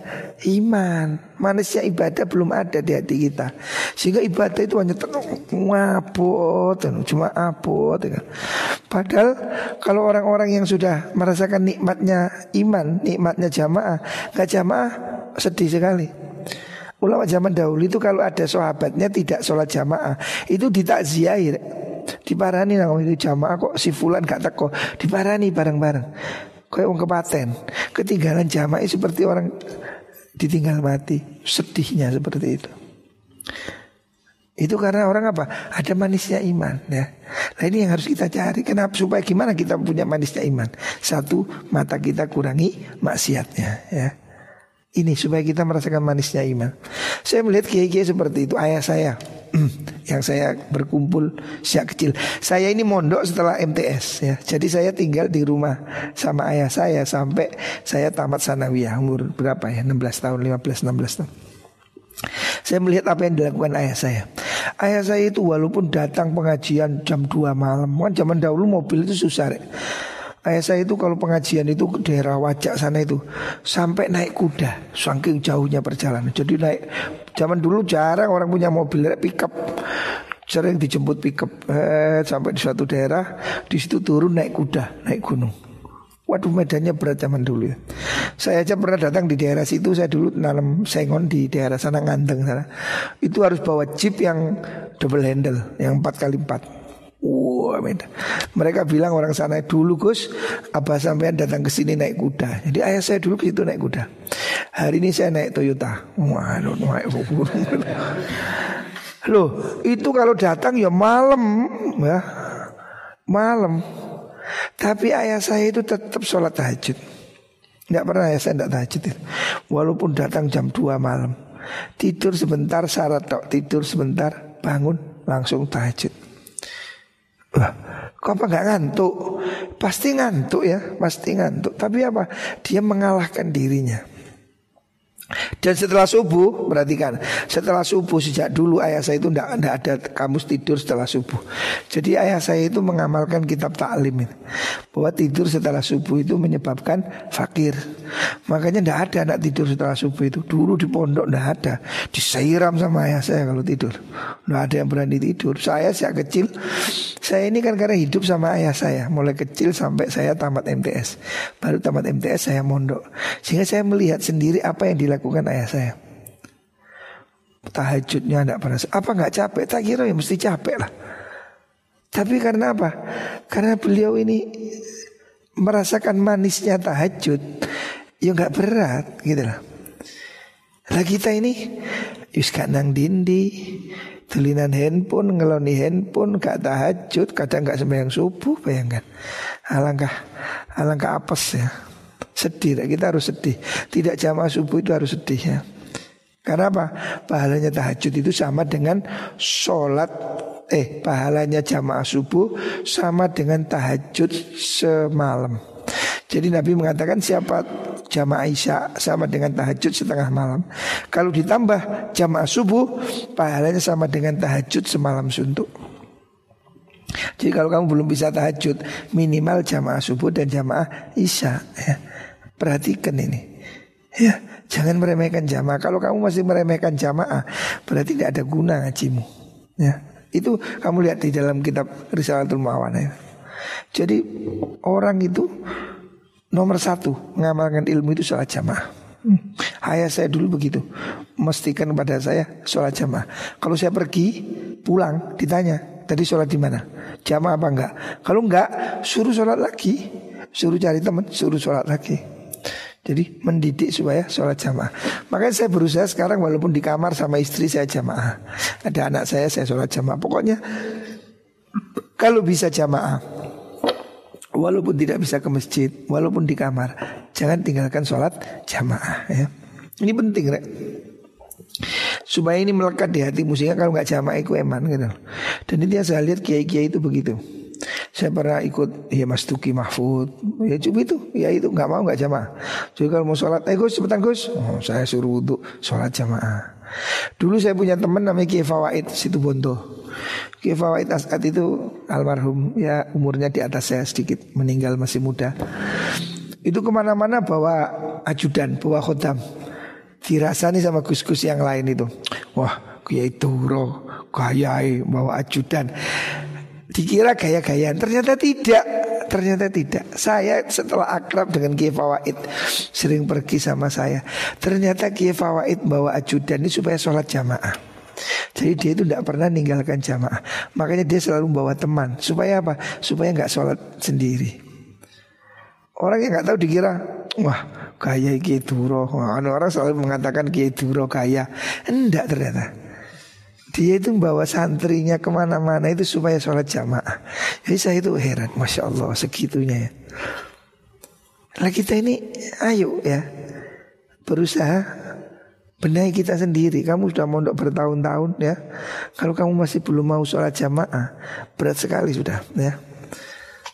iman Manisnya ibadah belum ada di hati kita Sehingga ibadah itu hanya ngabot Cuma abot ya. Padahal kalau orang-orang yang sudah merasakan nikmatnya iman Nikmatnya jamaah Gak jamaah sedih sekali Ulama zaman dahulu itu kalau ada sahabatnya tidak sholat jamaah Itu ditakziahi Diparani nang itu jamaah kok si fulan gak teko. Diparani bareng-bareng. Kayak wong kepaten. Ketinggalan jamaah seperti orang ditinggal mati. Sedihnya seperti itu. Itu karena orang apa? Ada manisnya iman ya. Nah ini yang harus kita cari. Kenapa? Supaya gimana kita punya manisnya iman? Satu, mata kita kurangi maksiatnya ya. Ini supaya kita merasakan manisnya iman. Saya melihat kiai-kiai seperti itu. Ayah saya yang saya berkumpul sejak kecil. Saya ini mondok setelah MTS ya. Jadi saya tinggal di rumah sama ayah saya sampai saya tamat sanawiyah umur berapa ya? 16 tahun, 15, 16 tahun. Saya melihat apa yang dilakukan ayah saya. Ayah saya itu walaupun datang pengajian jam 2 malam, kan zaman dahulu mobil itu susah. Rek. Ayah saya itu kalau pengajian itu ke daerah wajak sana itu sampai naik kuda, saking jauhnya perjalanan. Jadi naik zaman dulu jarang orang punya mobil pickup, sering dijemput pickup eh, sampai di suatu daerah, di situ turun naik kuda, naik gunung. Waduh medannya berat zaman dulu ya. Saya aja pernah datang di daerah situ, saya dulu nanam sengon di daerah sana nganteng sana. Itu harus bawa jeep yang double handle, yang 4 kali 4 Wah, wow, mereka bilang orang sana dulu Gus, apa sampean datang ke sini naik kuda. Jadi ayah saya dulu ke situ naik kuda. Hari ini saya naik Toyota. Waduh, naik Loh, itu kalau datang ya malam ya. Malam. Tapi ayah saya itu tetap sholat tahajud. Tidak pernah ayah saya tidak tahajud. Walaupun datang jam 2 malam. Tidur sebentar syarat tidur sebentar bangun langsung tahajud. Wah, kok apa nggak ngantuk? Pasti ngantuk ya, pasti ngantuk. Tapi apa? Dia mengalahkan dirinya. Dan setelah subuh, perhatikan, setelah subuh sejak dulu ayah saya itu tidak ada kamus tidur setelah subuh. Jadi ayah saya itu mengamalkan kitab taklim bahwa tidur setelah subuh itu menyebabkan fakir. Makanya tidak ada anak tidur setelah subuh itu. Dulu di pondok tidak ada, disairam sama ayah saya kalau tidur. Tidak ada yang berani tidur. Saya sejak kecil, saya ini kan karena hidup sama ayah saya, mulai kecil sampai saya tamat MTS. Baru tamat MTS saya mondok, sehingga saya melihat sendiri apa yang dilakukan dilakukan ayah saya. Tahajudnya tidak pernah. Apa nggak capek? Tak kira ya mesti capek lah. Tapi karena apa? Karena beliau ini merasakan manisnya tahajud, ya nggak berat gitu lah. Lah kita ini Yus nang dindi Tulinan handphone, ngeloni handphone, gak tahajud, kadang gak sembahyang subuh, bayangkan. Alangkah, alangkah apes ya. Sedih, kita harus sedih. Tidak jamaah subuh itu harus sedih ya. Karena apa? Pahalanya tahajud itu sama dengan sholat Eh pahalanya jamaah subuh sama dengan tahajud semalam Jadi Nabi mengatakan siapa jamaah isya sama dengan tahajud setengah malam Kalau ditambah jamaah subuh pahalanya sama dengan tahajud semalam suntuk jadi kalau kamu belum bisa tahajud Minimal jamaah subuh dan jamaah isya ya. Perhatikan ini. Ya, jangan meremehkan jamaah. Kalau kamu masih meremehkan jamaah, berarti tidak ada guna ngajimu. Ya, itu kamu lihat di dalam kitab Risalatul Mawana. Ya. Jadi orang itu nomor satu mengamalkan ilmu itu sholat jamaah. Hmm. Ayah saya dulu begitu, mestikan pada saya sholat jamaah. Kalau saya pergi pulang ditanya tadi sholat di mana, jamaah apa enggak? Kalau enggak suruh sholat lagi, suruh cari teman, suruh sholat lagi. Jadi mendidik supaya sholat jamaah. Makanya saya berusaha sekarang walaupun di kamar sama istri saya jamaah. Ada anak saya saya sholat jamaah. Pokoknya kalau bisa jamaah. Walaupun tidak bisa ke masjid, walaupun di kamar, jangan tinggalkan sholat jamaah. Ya. Ini penting, rek. Supaya ini melekat di hati musiknya kalau nggak jamaah itu eman gitu. Dan ini yang saya lihat kiai-kiai itu begitu. Saya pernah ikut ya Mas Tuki Mahfud. Ya cuma itu. Ya itu nggak mau nggak jamaah. Jadi kalau mau sholat Eh Gus cepetan Gus. Oh, Saya suruh untuk sholat jamaah. Dulu saya punya teman namanya Kiai Fawaid Situ Bondo Kiai Fawaid As'ad itu almarhum Ya umurnya di atas saya sedikit Meninggal masih muda. Itu ke mana-mana bawa ajudan Bawa khotam Dirasani sama gus-gus yang lain itu. Wah Kiai Turo Kayai bawa ajudan Dikira gaya-gayaan. Ternyata tidak. Ternyata tidak. Saya setelah akrab dengan Kiai Fawaid Sering pergi sama saya. Ternyata Kiai Fawaid bawa ajudan ini Supaya sholat jamaah. Jadi dia itu tidak pernah ninggalkan jamaah. Makanya dia selalu bawa teman. Supaya apa? Supaya nggak sholat sendiri. Orang yang nggak tahu dikira Wah kaya Kiai Duro. Orang selalu mengatakan Kiai Duro kaya Enggak ternyata dia itu membawa santrinya ke mana-mana itu supaya sholat jamaah. Jadi saya itu heran, masya Allah segitunya ya. Lah kita ini, ayo ya berusaha benahi kita sendiri. Kamu sudah mondok bertahun-tahun ya. Kalau kamu masih belum mau sholat jamaah, berat sekali sudah ya.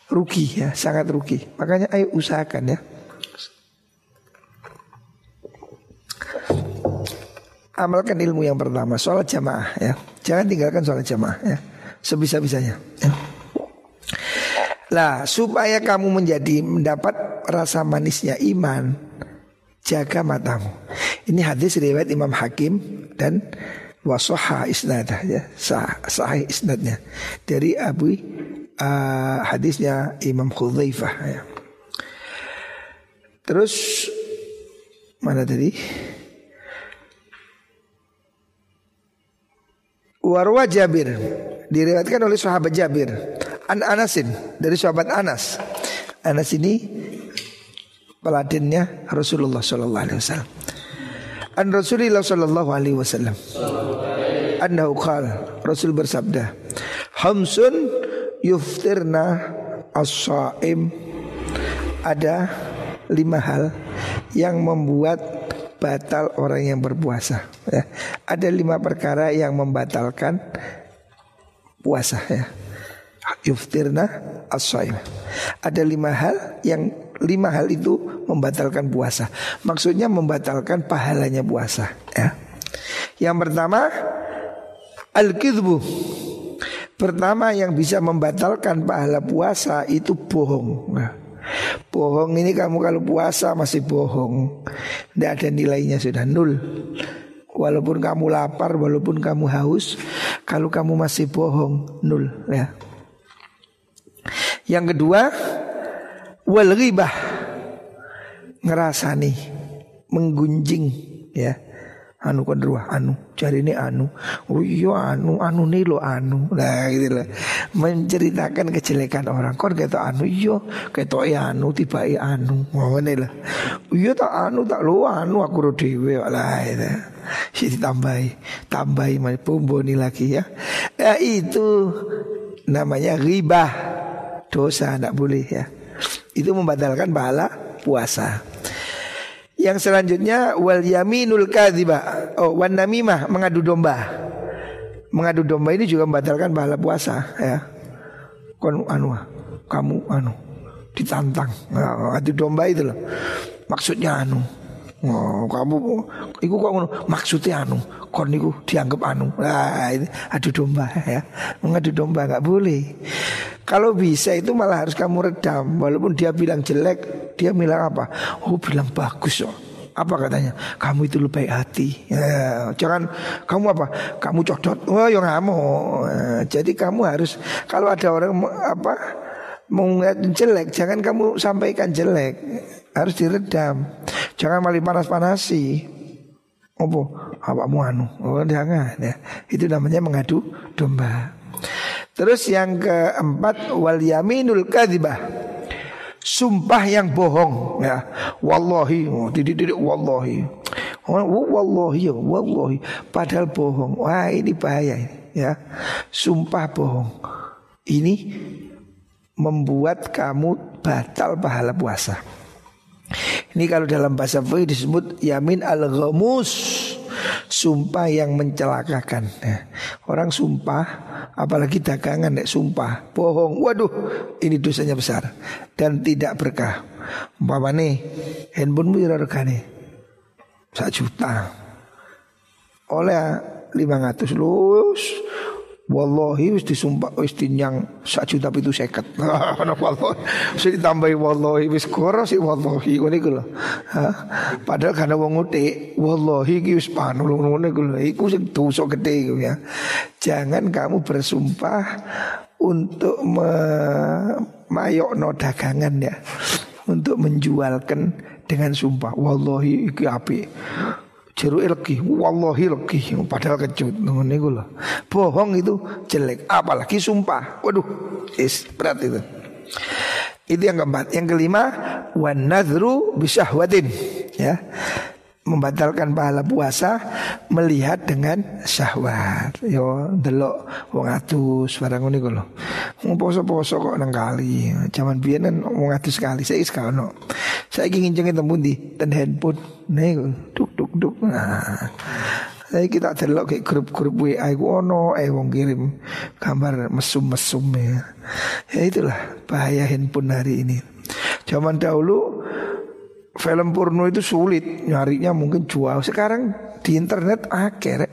Rugi ya, sangat rugi. Makanya ayo usahakan ya. Amalkan ilmu yang pertama Sholat jamaah ya Jangan tinggalkan sholat jamaah ya Sebisa-bisanya ya. Lah supaya kamu menjadi mendapat rasa manisnya iman Jaga matamu Ini hadis riwayat Imam Hakim dan wasoha isnadah ya sah, sahih isnadnya dari Abu uh, hadisnya Imam Khudzaifah ya. Terus mana tadi? Warwa Jabir diriwayatkan oleh sahabat Jabir An Anasin dari sahabat Anas. Anas ini peladennya Rasulullah Shallallahu Alaihi Wasallam. An Rasulillah sallallahu alaihi wasallam. Annahu qala Rasul bersabda, "Hamsun yuftirna as-saim." Ada lima hal yang membuat batal orang yang berpuasa. Ya. Ada lima perkara yang membatalkan puasa ya. Yuftirna as Ada lima hal yang lima hal itu membatalkan puasa. Maksudnya membatalkan pahalanya puasa. Ya. Yang pertama al-kidbu. Pertama yang bisa membatalkan pahala puasa itu bohong. Nah, bohong ini kamu kalau puasa masih bohong. Tidak ada nilainya sudah nul. Walaupun kamu lapar, walaupun kamu haus, kalau kamu masih bohong nul ya. Yang kedua wal ghibah ngerasani menggunjing ya anu kedua anu. Cari ini anu. Oh iya anu anu nih lo anu. Nah gitu lah menceritakan kejelekan orang. Kon kata anu iya. Kata ya anu tiba ya anu. Mau lah. Iya tak anu tak lo anu. Aku ro dewe lah itu si ditambahi. Tambahi mai pomboni lagi ya. Ya itu namanya ribah dosa tidak boleh ya. Itu membatalkan pahala puasa. Yang selanjutnya wal yaminul kadziba. Oh, wan namimah mengadu domba. Mengadu domba ini juga membatalkan pahala puasa ya. Kon anu kamu anu ditantang. Nah, adu domba itu loh. Maksudnya anu. Oh, kamu iku kok ngono maksudnya anu kon niku dianggap anu. Nah, ini adu domba ya. Mengadu domba nggak boleh. Kalau bisa itu malah harus kamu redam Walaupun dia bilang jelek Dia bilang apa? Oh bilang bagus oh. Apa katanya? Kamu itu lebih hati ya, Jangan kamu apa? Kamu codot Oh yang kamu ya, Jadi kamu harus Kalau ada orang apa Mau jelek Jangan kamu sampaikan jelek Harus diredam Jangan malah panas-panasi Apa? Apamu anu Oh jangan ya Itu namanya mengadu domba Terus yang keempat wal yaminul kadzibah. Sumpah yang bohong ya. Wallahi, oh, tidak wallahi. Oh, wallahi, ya, wallahi. Padahal bohong. Wah, ini bahaya ya. Sumpah bohong. Ini membuat kamu batal pahala puasa. Ini kalau dalam bahasa fikih disebut yamin al-ghamus sumpah yang mencelakakan. Ya. Orang sumpah, apalagi dagangan nek sumpah, bohong. Waduh, ini dosanya besar dan tidak berkah. Umpama nih, handphone mu regane satu juta. Oleh 500 lus Wallahi wis disumpah wis dinyang sak juta itu seket. Ana wallahi. Wis ditambahi wallahi wis koro sih wallahi ngene iku lho. Padahal karena wong ngutik wallahi iki wis panu ngene iku lho. Iku sing dosa gede iku ya. Jangan kamu bersumpah untuk memayokno dagangan ya. Untuk menjualkan dengan sumpah wallahi iki apik jeruk legi wallahi legi padahal kecut. Ngene iku lho. Bohong itu jelek. Apalagi sumpah. Waduh. Is berat itu. Itu yang keempat. Yang kelima wan nadru bisyahwatin. Ya. Membatalkan pahala puasa melihat dengan syahwat. Yo delok wong atus barang ngono iku lho. Wong poso-poso kok nang kali. Zaman biyen kan wong atus kali, saiki gak ono. Saiki ngincenge temu di ten handphone. Nih duk duk duk. Nah. Saya kita delok kayak grup-grup WA iku ono eh wong kirim gambar mesum-mesum ya. Ya itulah bahaya handphone hari ini. Zaman dahulu film porno itu sulit nyarinya mungkin jual sekarang di internet akhir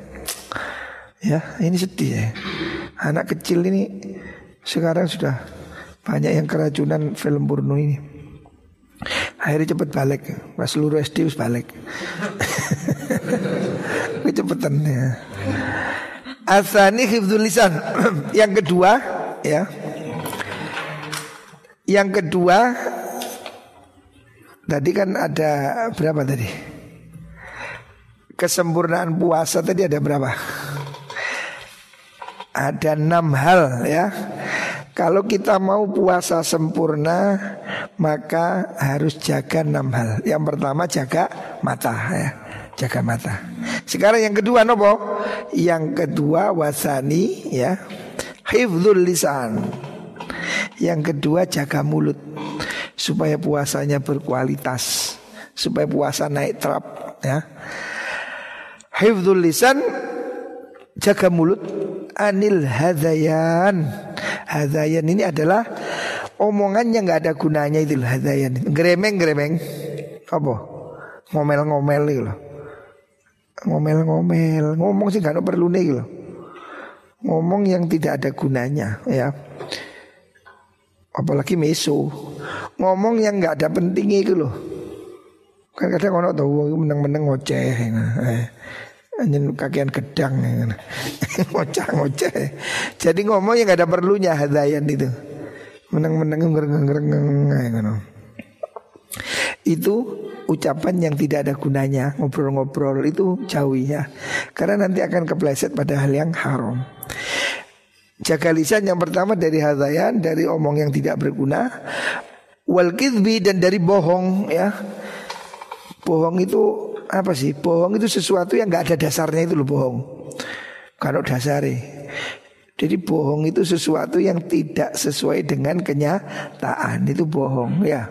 ya ini sedih ya anak kecil ini sekarang sudah banyak yang keracunan film porno ini akhirnya cepet balik pas seluruh SD harus balik kecepatan ya Asani hifdzul lisan yang kedua ya yang kedua Tadi kan ada berapa tadi? Kesempurnaan puasa tadi ada berapa? Ada enam hal ya. Kalau kita mau puasa sempurna maka harus jaga enam hal. Yang pertama jaga mata ya. jaga mata. Sekarang yang kedua nopo? Yang kedua wasani ya. Hifdzul lisan. Yang kedua jaga mulut supaya puasanya berkualitas, supaya puasa naik trap ya. Hifdzul lisan jaga mulut anil hadayan. Hadayan ini adalah omongan yang nggak ada gunanya itu hadayan. Gremeng gremeng. Apa? Ngomel-ngomel itu loh. Ngomel-ngomel, ngomong sih gak perlu nih loh. Ngomong yang tidak ada gunanya ya. Apalagi meso. Ngomong yang nggak ada pentingnya itu loh. Kan kadang orang tahu menang-menang ngoceh. Eh Anjen kakian gedang Ngocah-ngoceh Jadi ngomong yang gak ada perlunya hadayan itu. Menang-menang ngereng-ngereng Itu ucapan yang tidak ada gunanya Ngobrol-ngobrol itu jauhi ya. Karena nanti akan kepleset pada hal yang haram. Jaga lisan yang pertama dari hadayan Dari omong yang tidak berguna. Wal dan dari bohong ya. Bohong itu apa sih? Bohong itu sesuatu yang nggak ada dasarnya itu loh bohong. Kalau dasarnya. Jadi bohong itu sesuatu yang tidak sesuai dengan kenyataan itu bohong ya.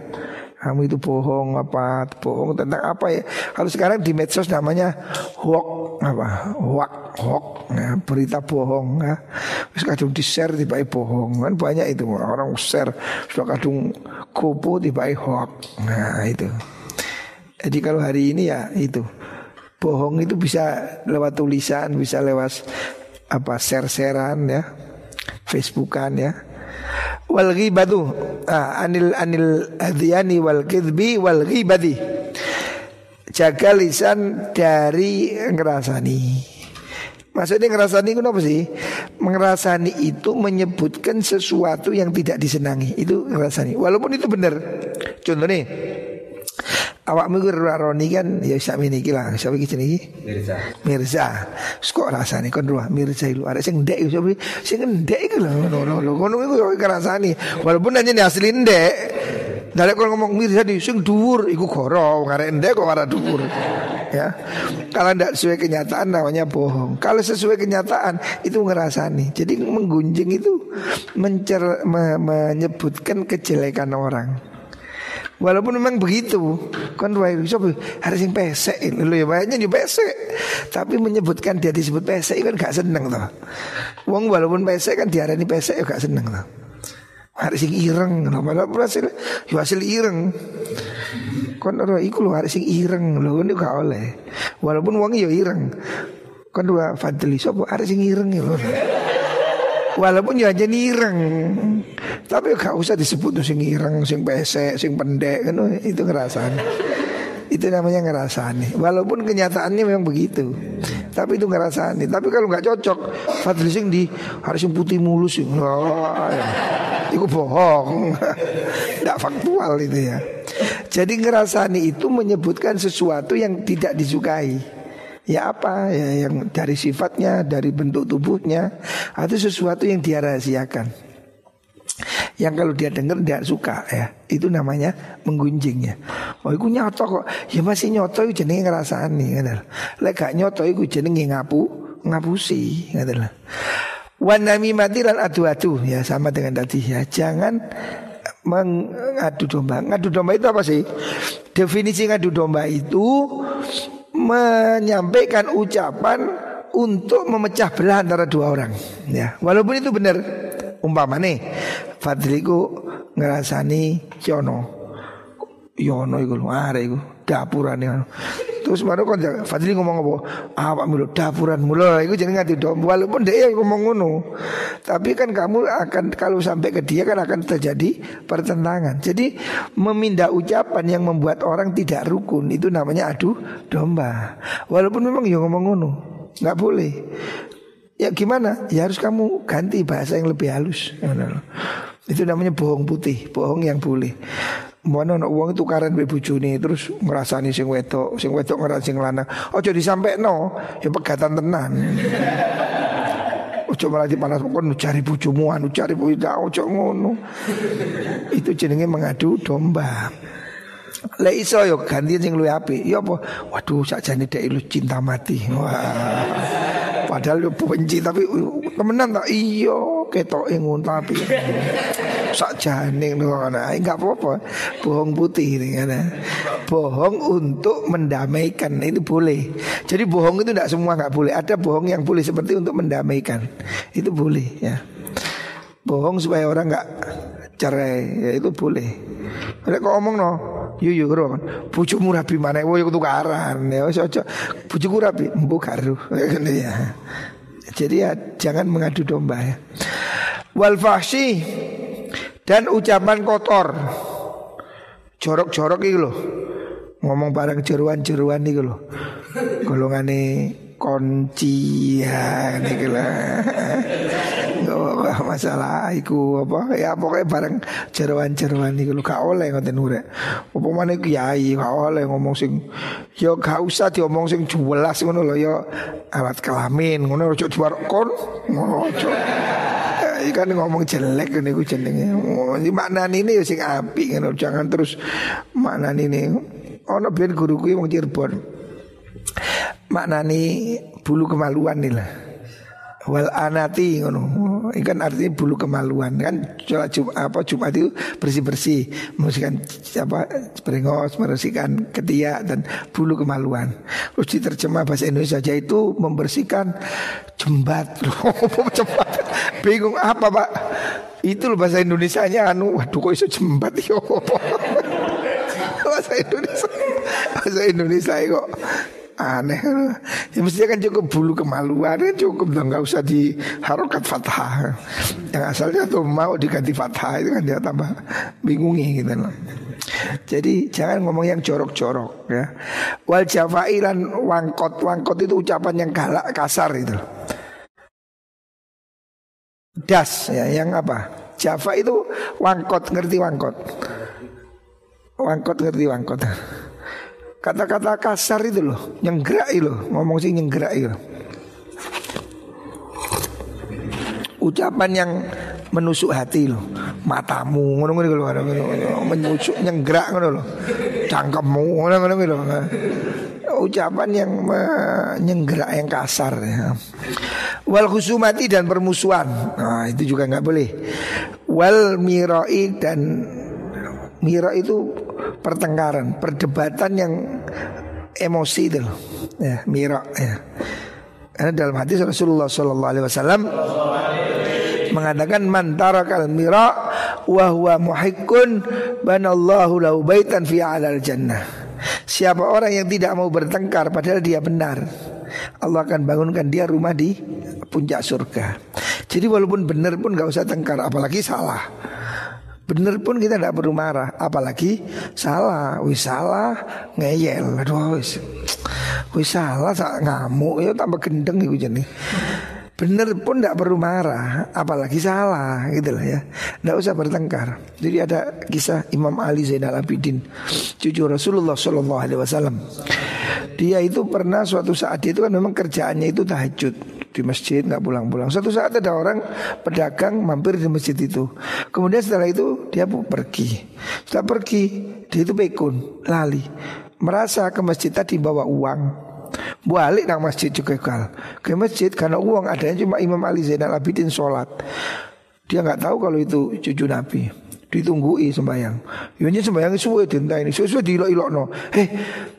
Kamu itu bohong apa? Bohong tentang apa ya? Kalau sekarang di medsos namanya hoax apa? Hoax, hoax, ya, berita bohong ya. Terus kadung di share tiba bohong kan banyak itu orang share sudah kadung kupu tiba hoax. Nah itu. Jadi kalau hari ini ya itu bohong itu bisa lewat tulisan, bisa lewat apa share-sharean ya, Facebookan ya. Wal ghibatu ah, anil anil adiyani wal kidbi wal ghibati. Jaga lisan dari ngerasani. Maksudnya ngerasani itu apa sih? Mengerasani itu menyebutkan sesuatu yang tidak disenangi Itu ngerasani Walaupun itu benar Contoh nih awakmu gue roni kan? Ya bisa miniki lah. Siapa iki jenenge Mirza. Mirza. Kok rasane kon ruah Mirza itu ada sing ndek siapa sing ndek iku lho ngono lho ngono iku yo kerasani walaupun hanya asli ndek. Dari kalau ngomong Mirza di sing dhuwur. Iku goro ngarek ndek kok dhuwur. Ya. Kalau tidak sesuai kenyataan namanya bohong. Kalau sesuai kenyataan itu ngerasani jadi menggunjing itu mencer, me, menyebutkan kejelekan orang Walaupun memang begitu. Kan harus yang pesek Lu ya. Banyak di pesek. Tapi menyebutkan dia disebut pesek kan gak seneng toh. Wong walaupun pesek kan diarani pesek ya gak seneng toh. Harus yang ireng. Padahal hasil Ya hasil ireng. Kan orang iku lu harus yang ireng Lu ini gak oleh. Walaupun wongnya ya ireng. Kan dua fadli Sopo harus yang ireng ya Walaupun ya aja ireng tapi gak usah disebut tuh sing ireng, sing pesek, sing pendek kan itu ngerasan. Itu namanya ngerasani. Walaupun kenyataannya memang begitu. Tapi itu ngerasani. Tapi kalau nggak cocok, Fadli sing di harus yang putih mulus sing. Ya. Itu bohong. Tidak faktual itu ya. Jadi ngerasani itu menyebutkan sesuatu yang tidak disukai. Ya apa ya yang dari sifatnya, dari bentuk tubuhnya atau sesuatu yang dia rahasiakan. Yang kalau dia dengar dia suka ya. Itu namanya menggunjingnya. Oh itu nyoto kok. Ya masih nyoto itu jenenge ngerasani nih Lek gak nyoto itu jenenge ngapu Ngapusi lah Wanami mati dan adu-adu. Ya sama dengan tadi. Ya Jangan mengadu domba. Ngadu domba itu apa sih? Definisi ngadu domba itu Menyampaikan ucapan untuk memecah belah antara dua orang. Ya walaupun itu benar umpama nih Fadliku ngerasani Yono Yono iku lho are iku dapurane Terus baru kon Fadli ngomong apa? Awak mulu dapuran mulu iku jenenge ngati dom walaupun dia yang ngomong ngono. Tapi kan kamu akan kalau sampai ke dia kan akan terjadi pertentangan. Jadi memindah ucapan yang membuat orang tidak rukun itu namanya adu domba. Walaupun memang yang ngomong ngono, nggak boleh. Ya gimana? Ya harus kamu ganti bahasa yang lebih halus. Itu namanya bohong putih, bohong yang boleh. Mana nak uang itu karen be bojone terus ngrasani sing wedok, sing wedok ngrasani sing lanang. Ojo disampekno, ya pegatan tenan. Ojo malah dipanas kon cari bojomu anu cari bojo ojo ngono. Itu jenenge mengadu domba. Lek iso yo ganti sing luwih apik. Ya apa? Waduh sakjane dek lu cinta mati. Wah. Padahal yo benci tapi temenan tak iya ketoke ngono tapi sakjane ngono enggak apa-apa. Bohong putih ini kan. Bohong untuk mendamaikan itu boleh. Jadi bohong itu tidak semua nggak boleh. Ada bohong yang boleh seperti untuk mendamaikan. Itu boleh ya. Bohong supaya orang nggak cerai ya itu boleh. Ada kok omong no, yu yu karo kan. Bojomu rabi mana? Wo yo tukaran ya aja. Bojoku rabi, embu karo. ya. Jadi ya jangan mengadu domba ya. Wal dan ucapan kotor. Jorok-jorok itu loh. Ngomong barang jeruan-jeruan itu loh. Golongane kunci ya. Wah, masalah iku apa ya pokoknya barang jeruan-jeruan iku lho gak oleh ngoten urek. Apa maneh kiai gak oleh ngomong sing ya gak usah diomong sing jelas ngono lho ya alat kelamin ngono ojo kon ngono ojo. kan ngomong jelek niku jenenge. Maknane ini ya sing apik ngono jangan terus maknane ini. Ono ben guruku wong Cirebon. Maknani bulu kemaluan nih lah wal anati ngono. Ikan artinya bulu kemaluan kan sholat Jumat apa Jumat itu bersih-bersih, membersihkan apa berengos, membersihkan ketiak dan bulu kemaluan. Terus diterjemah bahasa Indonesia saja itu membersihkan jembat. jembat. Bingung apa, Pak? Itu loh bahasa Indonesianya anu waduh kok iso jembat yo. bahasa Indonesia. Bahasa Indonesia kok aneh. Ya mestinya kan cukup bulu kemaluan kan cukup dong nggak usah di harokat fathah. Yang asalnya tuh mau diganti fathah itu kan dia tambah bingungi gitu loh. Jadi jangan ngomong yang jorok-jorok ya. Wal jafailan wangkot wangkot itu ucapan yang galak kasar itu. Das ya yang apa? Java itu wangkot ngerti wangkot? Wangkot ngerti wangkot Kata-kata kasar itu loh, nyenggerak loh, ngomong sih nyenggerak itu. Ucapan yang menusuk hati loh, matamu ngono ngono loh, menusuk nyenggerak ngono loh, cangkemmu ngono ngono loh. Ucapan yang menyenggerak yang kasar ya. Wal khusumati dan permusuhan. Nah, itu juga nggak boleh. Wal mirai dan mira itu pertengkaran, perdebatan yang emosi itu loh. Ya, mira ya. Karena dalam hadis Rasulullah sallallahu alaihi wasallam mengatakan man tarakal mira wa huwa muhiqqun banallahu lahu baitan fi alal jannah. Siapa orang yang tidak mau bertengkar padahal dia benar, Allah akan bangunkan dia rumah di puncak surga. Jadi walaupun benar pun gak usah tengkar, apalagi salah. Bener pun kita tidak perlu marah Apalagi salah. Wis salah ngeyel. Aduh wis. Wis salah sak ngamuk. Ya tambah gendeng itu jadi Bener pun tidak perlu marah Apalagi salah gitu lah ya. Tidak usah bertengkar. Jadi ada kisah Imam Ali Zainal Abidin Cucu Rasulullah Sallallahu Alaihi Wasallam. Dia itu pernah suatu saat Dia itu kan memang kerjaannya itu tahajud di masjid nggak pulang-pulang. Suatu saat ada orang pedagang mampir di masjid itu. Kemudian setelah itu dia pergi. Setelah pergi dia itu pekun lali. Merasa ke masjid tadi bawa uang. Balik nang masjid juga kal. Ke masjid karena uang adanya cuma Imam Ali Zainal Abidin sholat. Dia nggak tahu kalau itu cucu Nabi ditunggui sembayang. Yonya sembayang suwe dinta ini, suwe di ilok no. Heh,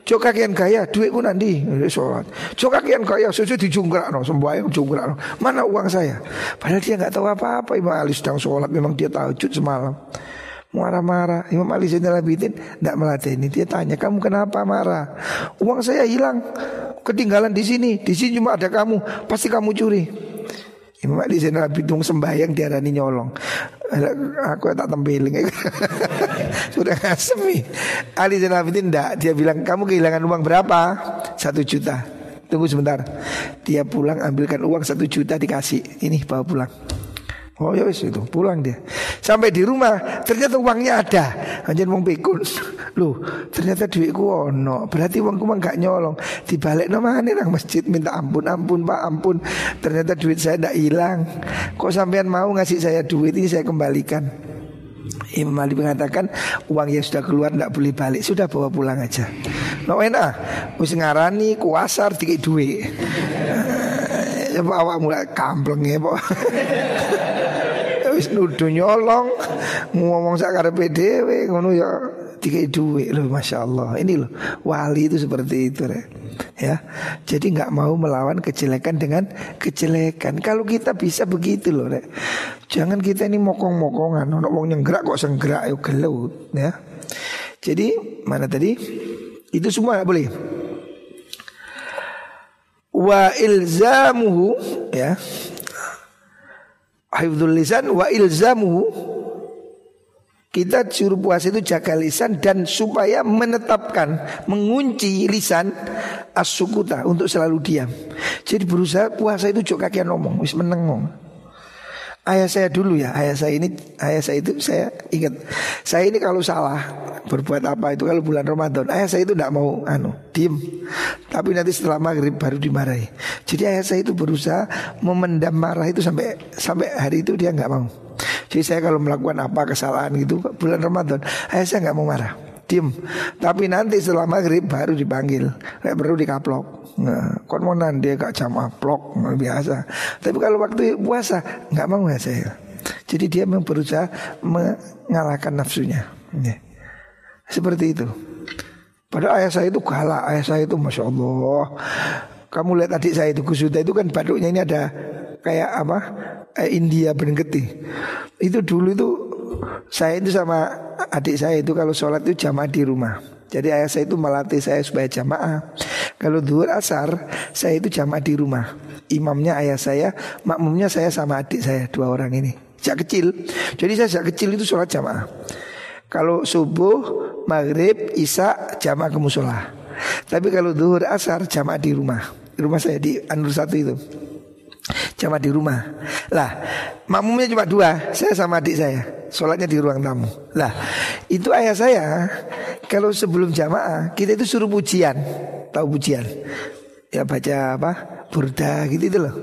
kakian kaya, duitku nanti sholat. Kakian kaya, suwe dijungkrak no, sembayang jungkrak no. Mana uang saya? Padahal dia nggak tahu apa-apa. Imam Ali sedang sholat, memang dia tahajud semalam. Marah-marah Imam Ali Zainal Abidin Tidak melatih ini Dia tanya kamu kenapa marah Uang saya hilang Ketinggalan di sini Di sini cuma ada kamu Pasti kamu curi Imam Ali Zainal Abidin sembahyang diarani nyolong. Aku tak tempeling Sudah ngasemi Ali Zainal Abidin enggak Dia bilang kamu kehilangan uang berapa? Satu juta. Tunggu sebentar. Dia pulang ambilkan uang satu juta dikasih. Ini bawa pulang Oh ya wis itu pulang dia. Sampai di rumah ternyata uangnya ada. Anjir wong pikun. Loh, ternyata duitku ono. Berarti uangku mah gak nyolong. Dibalik nomane nang masjid minta ampun, ampun Pak, ampun. Ternyata duit saya ndak hilang. Kok sampean mau ngasih saya duit ini saya kembalikan. Imam Malik mengatakan uang yang sudah keluar tidak boleh balik, sudah bawa pulang aja. No enak, wis ngarani kuasar tiga duit. Ya bawa mulai kampleng ya, Pak. Wis nuduh nyolong ngomong sakar PDW ngono ya tiga duit loh masya Allah ini loh wali itu seperti itu re. ya jadi nggak mau melawan kejelekan dengan kejelekan kalau kita bisa begitu loh re. jangan kita ini mokong-mokongan ono wong nyenggerak kok senggerak yuk gelut ya jadi mana tadi itu semua boleh wa ilzamuhu ya hifdzul lisan wa ilzamuhu kita suruh puasa itu jaga lisan dan supaya menetapkan mengunci lisan as-sukuta untuk selalu diam. Jadi berusaha puasa itu jok kakian ngomong, wis menengong. Ayah saya dulu ya, ayah saya ini, ayah saya itu saya ingat. Saya ini kalau salah berbuat apa itu kalau bulan Ramadan, ayah saya itu tidak mau anu diem. Tapi nanti setelah maghrib baru dimarahi. Jadi ayah saya itu berusaha memendam marah itu sampai sampai hari itu dia nggak mau. Jadi saya kalau melakukan apa kesalahan gitu bulan Ramadan, ayah saya nggak mau marah, diem. Tapi nanti setelah maghrib baru dipanggil, kayak perlu dikaplok. Nah, kon mau dia gak jam aplok biasa. Tapi kalau waktu puasa nggak mau ya saya. Jadi dia memang berusaha mengalahkan nafsunya. Ya. Seperti itu. Pada ayah saya itu galak, ayah saya itu masya Allah. Kamu lihat adik saya itu Kusuda itu kan baduknya ini ada kayak apa eh, India Benengketi. Itu dulu itu saya itu sama adik saya itu kalau sholat itu jamaah di rumah. Jadi ayah saya itu melatih saya supaya jamaah. Kalau duhur asar saya itu jamaah di rumah. Imamnya ayah saya, makmumnya saya sama adik saya dua orang ini. Sejak kecil. Jadi saya sejak kecil itu sholat jamaah. Kalau subuh, maghrib, isya jamaah ke musola. Tapi kalau duhur asar jamaah di rumah. Di rumah saya di Anur satu itu. Jamaah di rumah Lah makmumnya cuma dua Saya sama adik saya Sholatnya di ruang tamu. Lah itu ayah saya Kalau sebelum jamaah Kita itu suruh pujian. Tahu pujian? Ya baca apa? Burda gitu itu loh.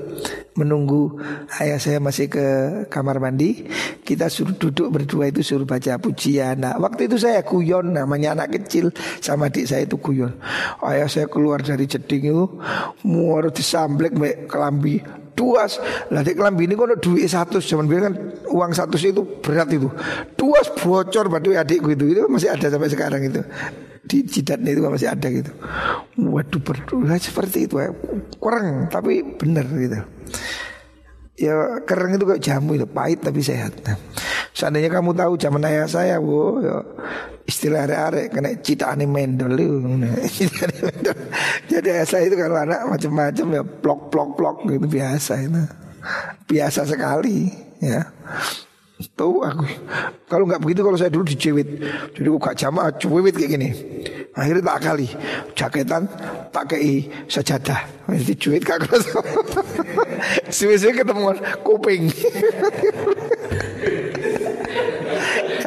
Menunggu ayah saya masih ke kamar mandi Kita suruh duduk berdua itu Suruh baca pujian. Nah waktu itu saya kuyon Namanya anak kecil Sama adik saya itu kuyon Ayah saya keluar dari jeding itu Muar disamblek kelambi duas. Lah di kelambi ini kono duit satu cuman bilang kan uang satu itu berat itu. Duas bocor batu adikku itu. Itu masih ada sampai sekarang itu. Di jidatnya itu masih ada gitu. Waduh berdua seperti itu ya kurang tapi benar gitu. Ya keren itu kayak jamu itu pahit tapi sehat. Nah, seandainya kamu tahu zaman ayah saya bu ya, istilah are-are kena cita ane mendol itu jadi ayah saya itu kalau anak macam-macam ya plok plok plok gitu biasa itu biasa sekali ya. Tahu aku. Kalau nggak begitu kalau saya dulu dicewit. Jadi aku gak jamaah cuwit kayak gini. Akhirnya tak kali. Jaketan tak kei sajadah Jadi cuwit kak Suwe-suwe ketemu kuping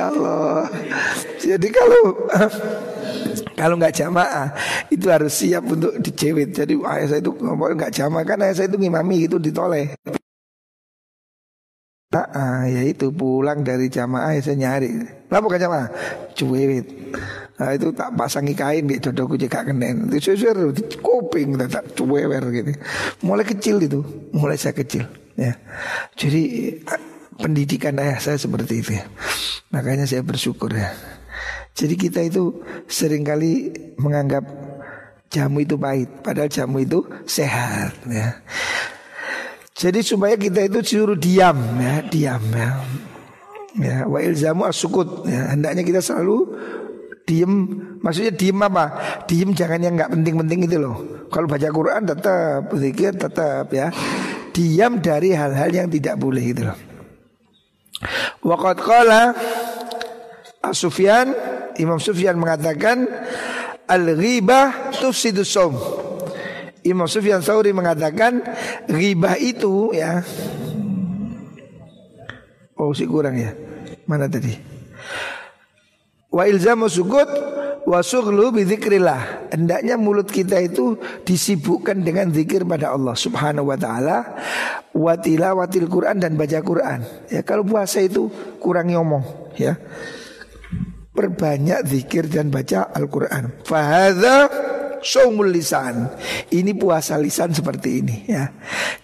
Kalau Jadi kalau kalau nggak jamaah itu harus siap untuk dicewit. Jadi ayah saya itu ngomong nggak jamaah kan ayah saya itu ngimami itu ditoleh. Ah, ya itu pulang dari jamaah ya saya nyari. Lah bukan jamaah, cuwewit. Nah, itu tak pasangi kain di dodoku juga kenen. Itu susu kuping tak cuwewer gitu. Mulai kecil itu, mulai saya kecil ya. Jadi pendidikan ayah saya seperti itu ya. Makanya saya bersyukur ya. Jadi kita itu sering kali menganggap jamu itu pahit, padahal jamu itu sehat ya. Jadi supaya kita itu suruh diam ya, diam ya. Ya, wa ilzamu asukut ya. Hendaknya kita selalu diem maksudnya diem apa diem jangan yang nggak penting-penting itu loh kalau baca Quran tetap zikir tetap ya diam dari hal-hal yang tidak boleh itu loh Waqat qala Sufyan Imam Sufyan mengatakan al-ghibah tufsidus saum Imam Sufyan Sauri mengatakan Ribah itu ya. Oh si kurang ya. Mana tadi? Wa ilzamu sukut Wa sughlu bidzikrillah Hendaknya mulut kita itu disibukkan dengan zikir pada Allah subhanahu wa ta'ala watila watil Quran dan baca Quran. Ya kalau puasa itu kurang ngomong ya. Perbanyak zikir dan baca Al-Quran. Fahadha Saumul lisan. Ini puasa lisan seperti ini ya.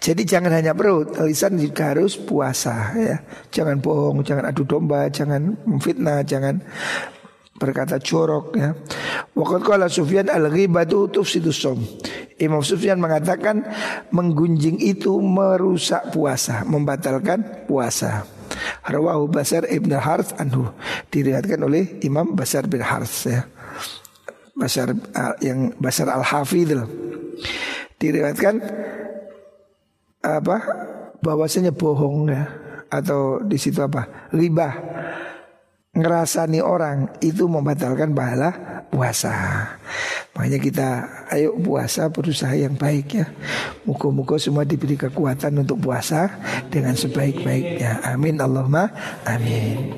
Jadi jangan hanya perut, lisan juga harus puasa ya. Jangan bohong, jangan adu domba, jangan memfitnah, jangan berkata jorok ya. Waqat qala Sufyan al-ghibatu tufsidus som. Imam Sufyan mengatakan menggunjing itu merusak puasa, membatalkan puasa. Rawahu Basar Ibn Harth anhu diriwayatkan oleh Imam Basar bin Harth ya. Basar yang Basar Al Hafidh diriwayatkan apa bahwasanya bohong ya atau di situ apa ribah ngerasani orang itu membatalkan pahala puasa. Makanya kita ayo puasa berusaha yang baik ya. Muka-muka semua diberi kekuatan untuk puasa dengan sebaik-baiknya. Amin Allahumma amin.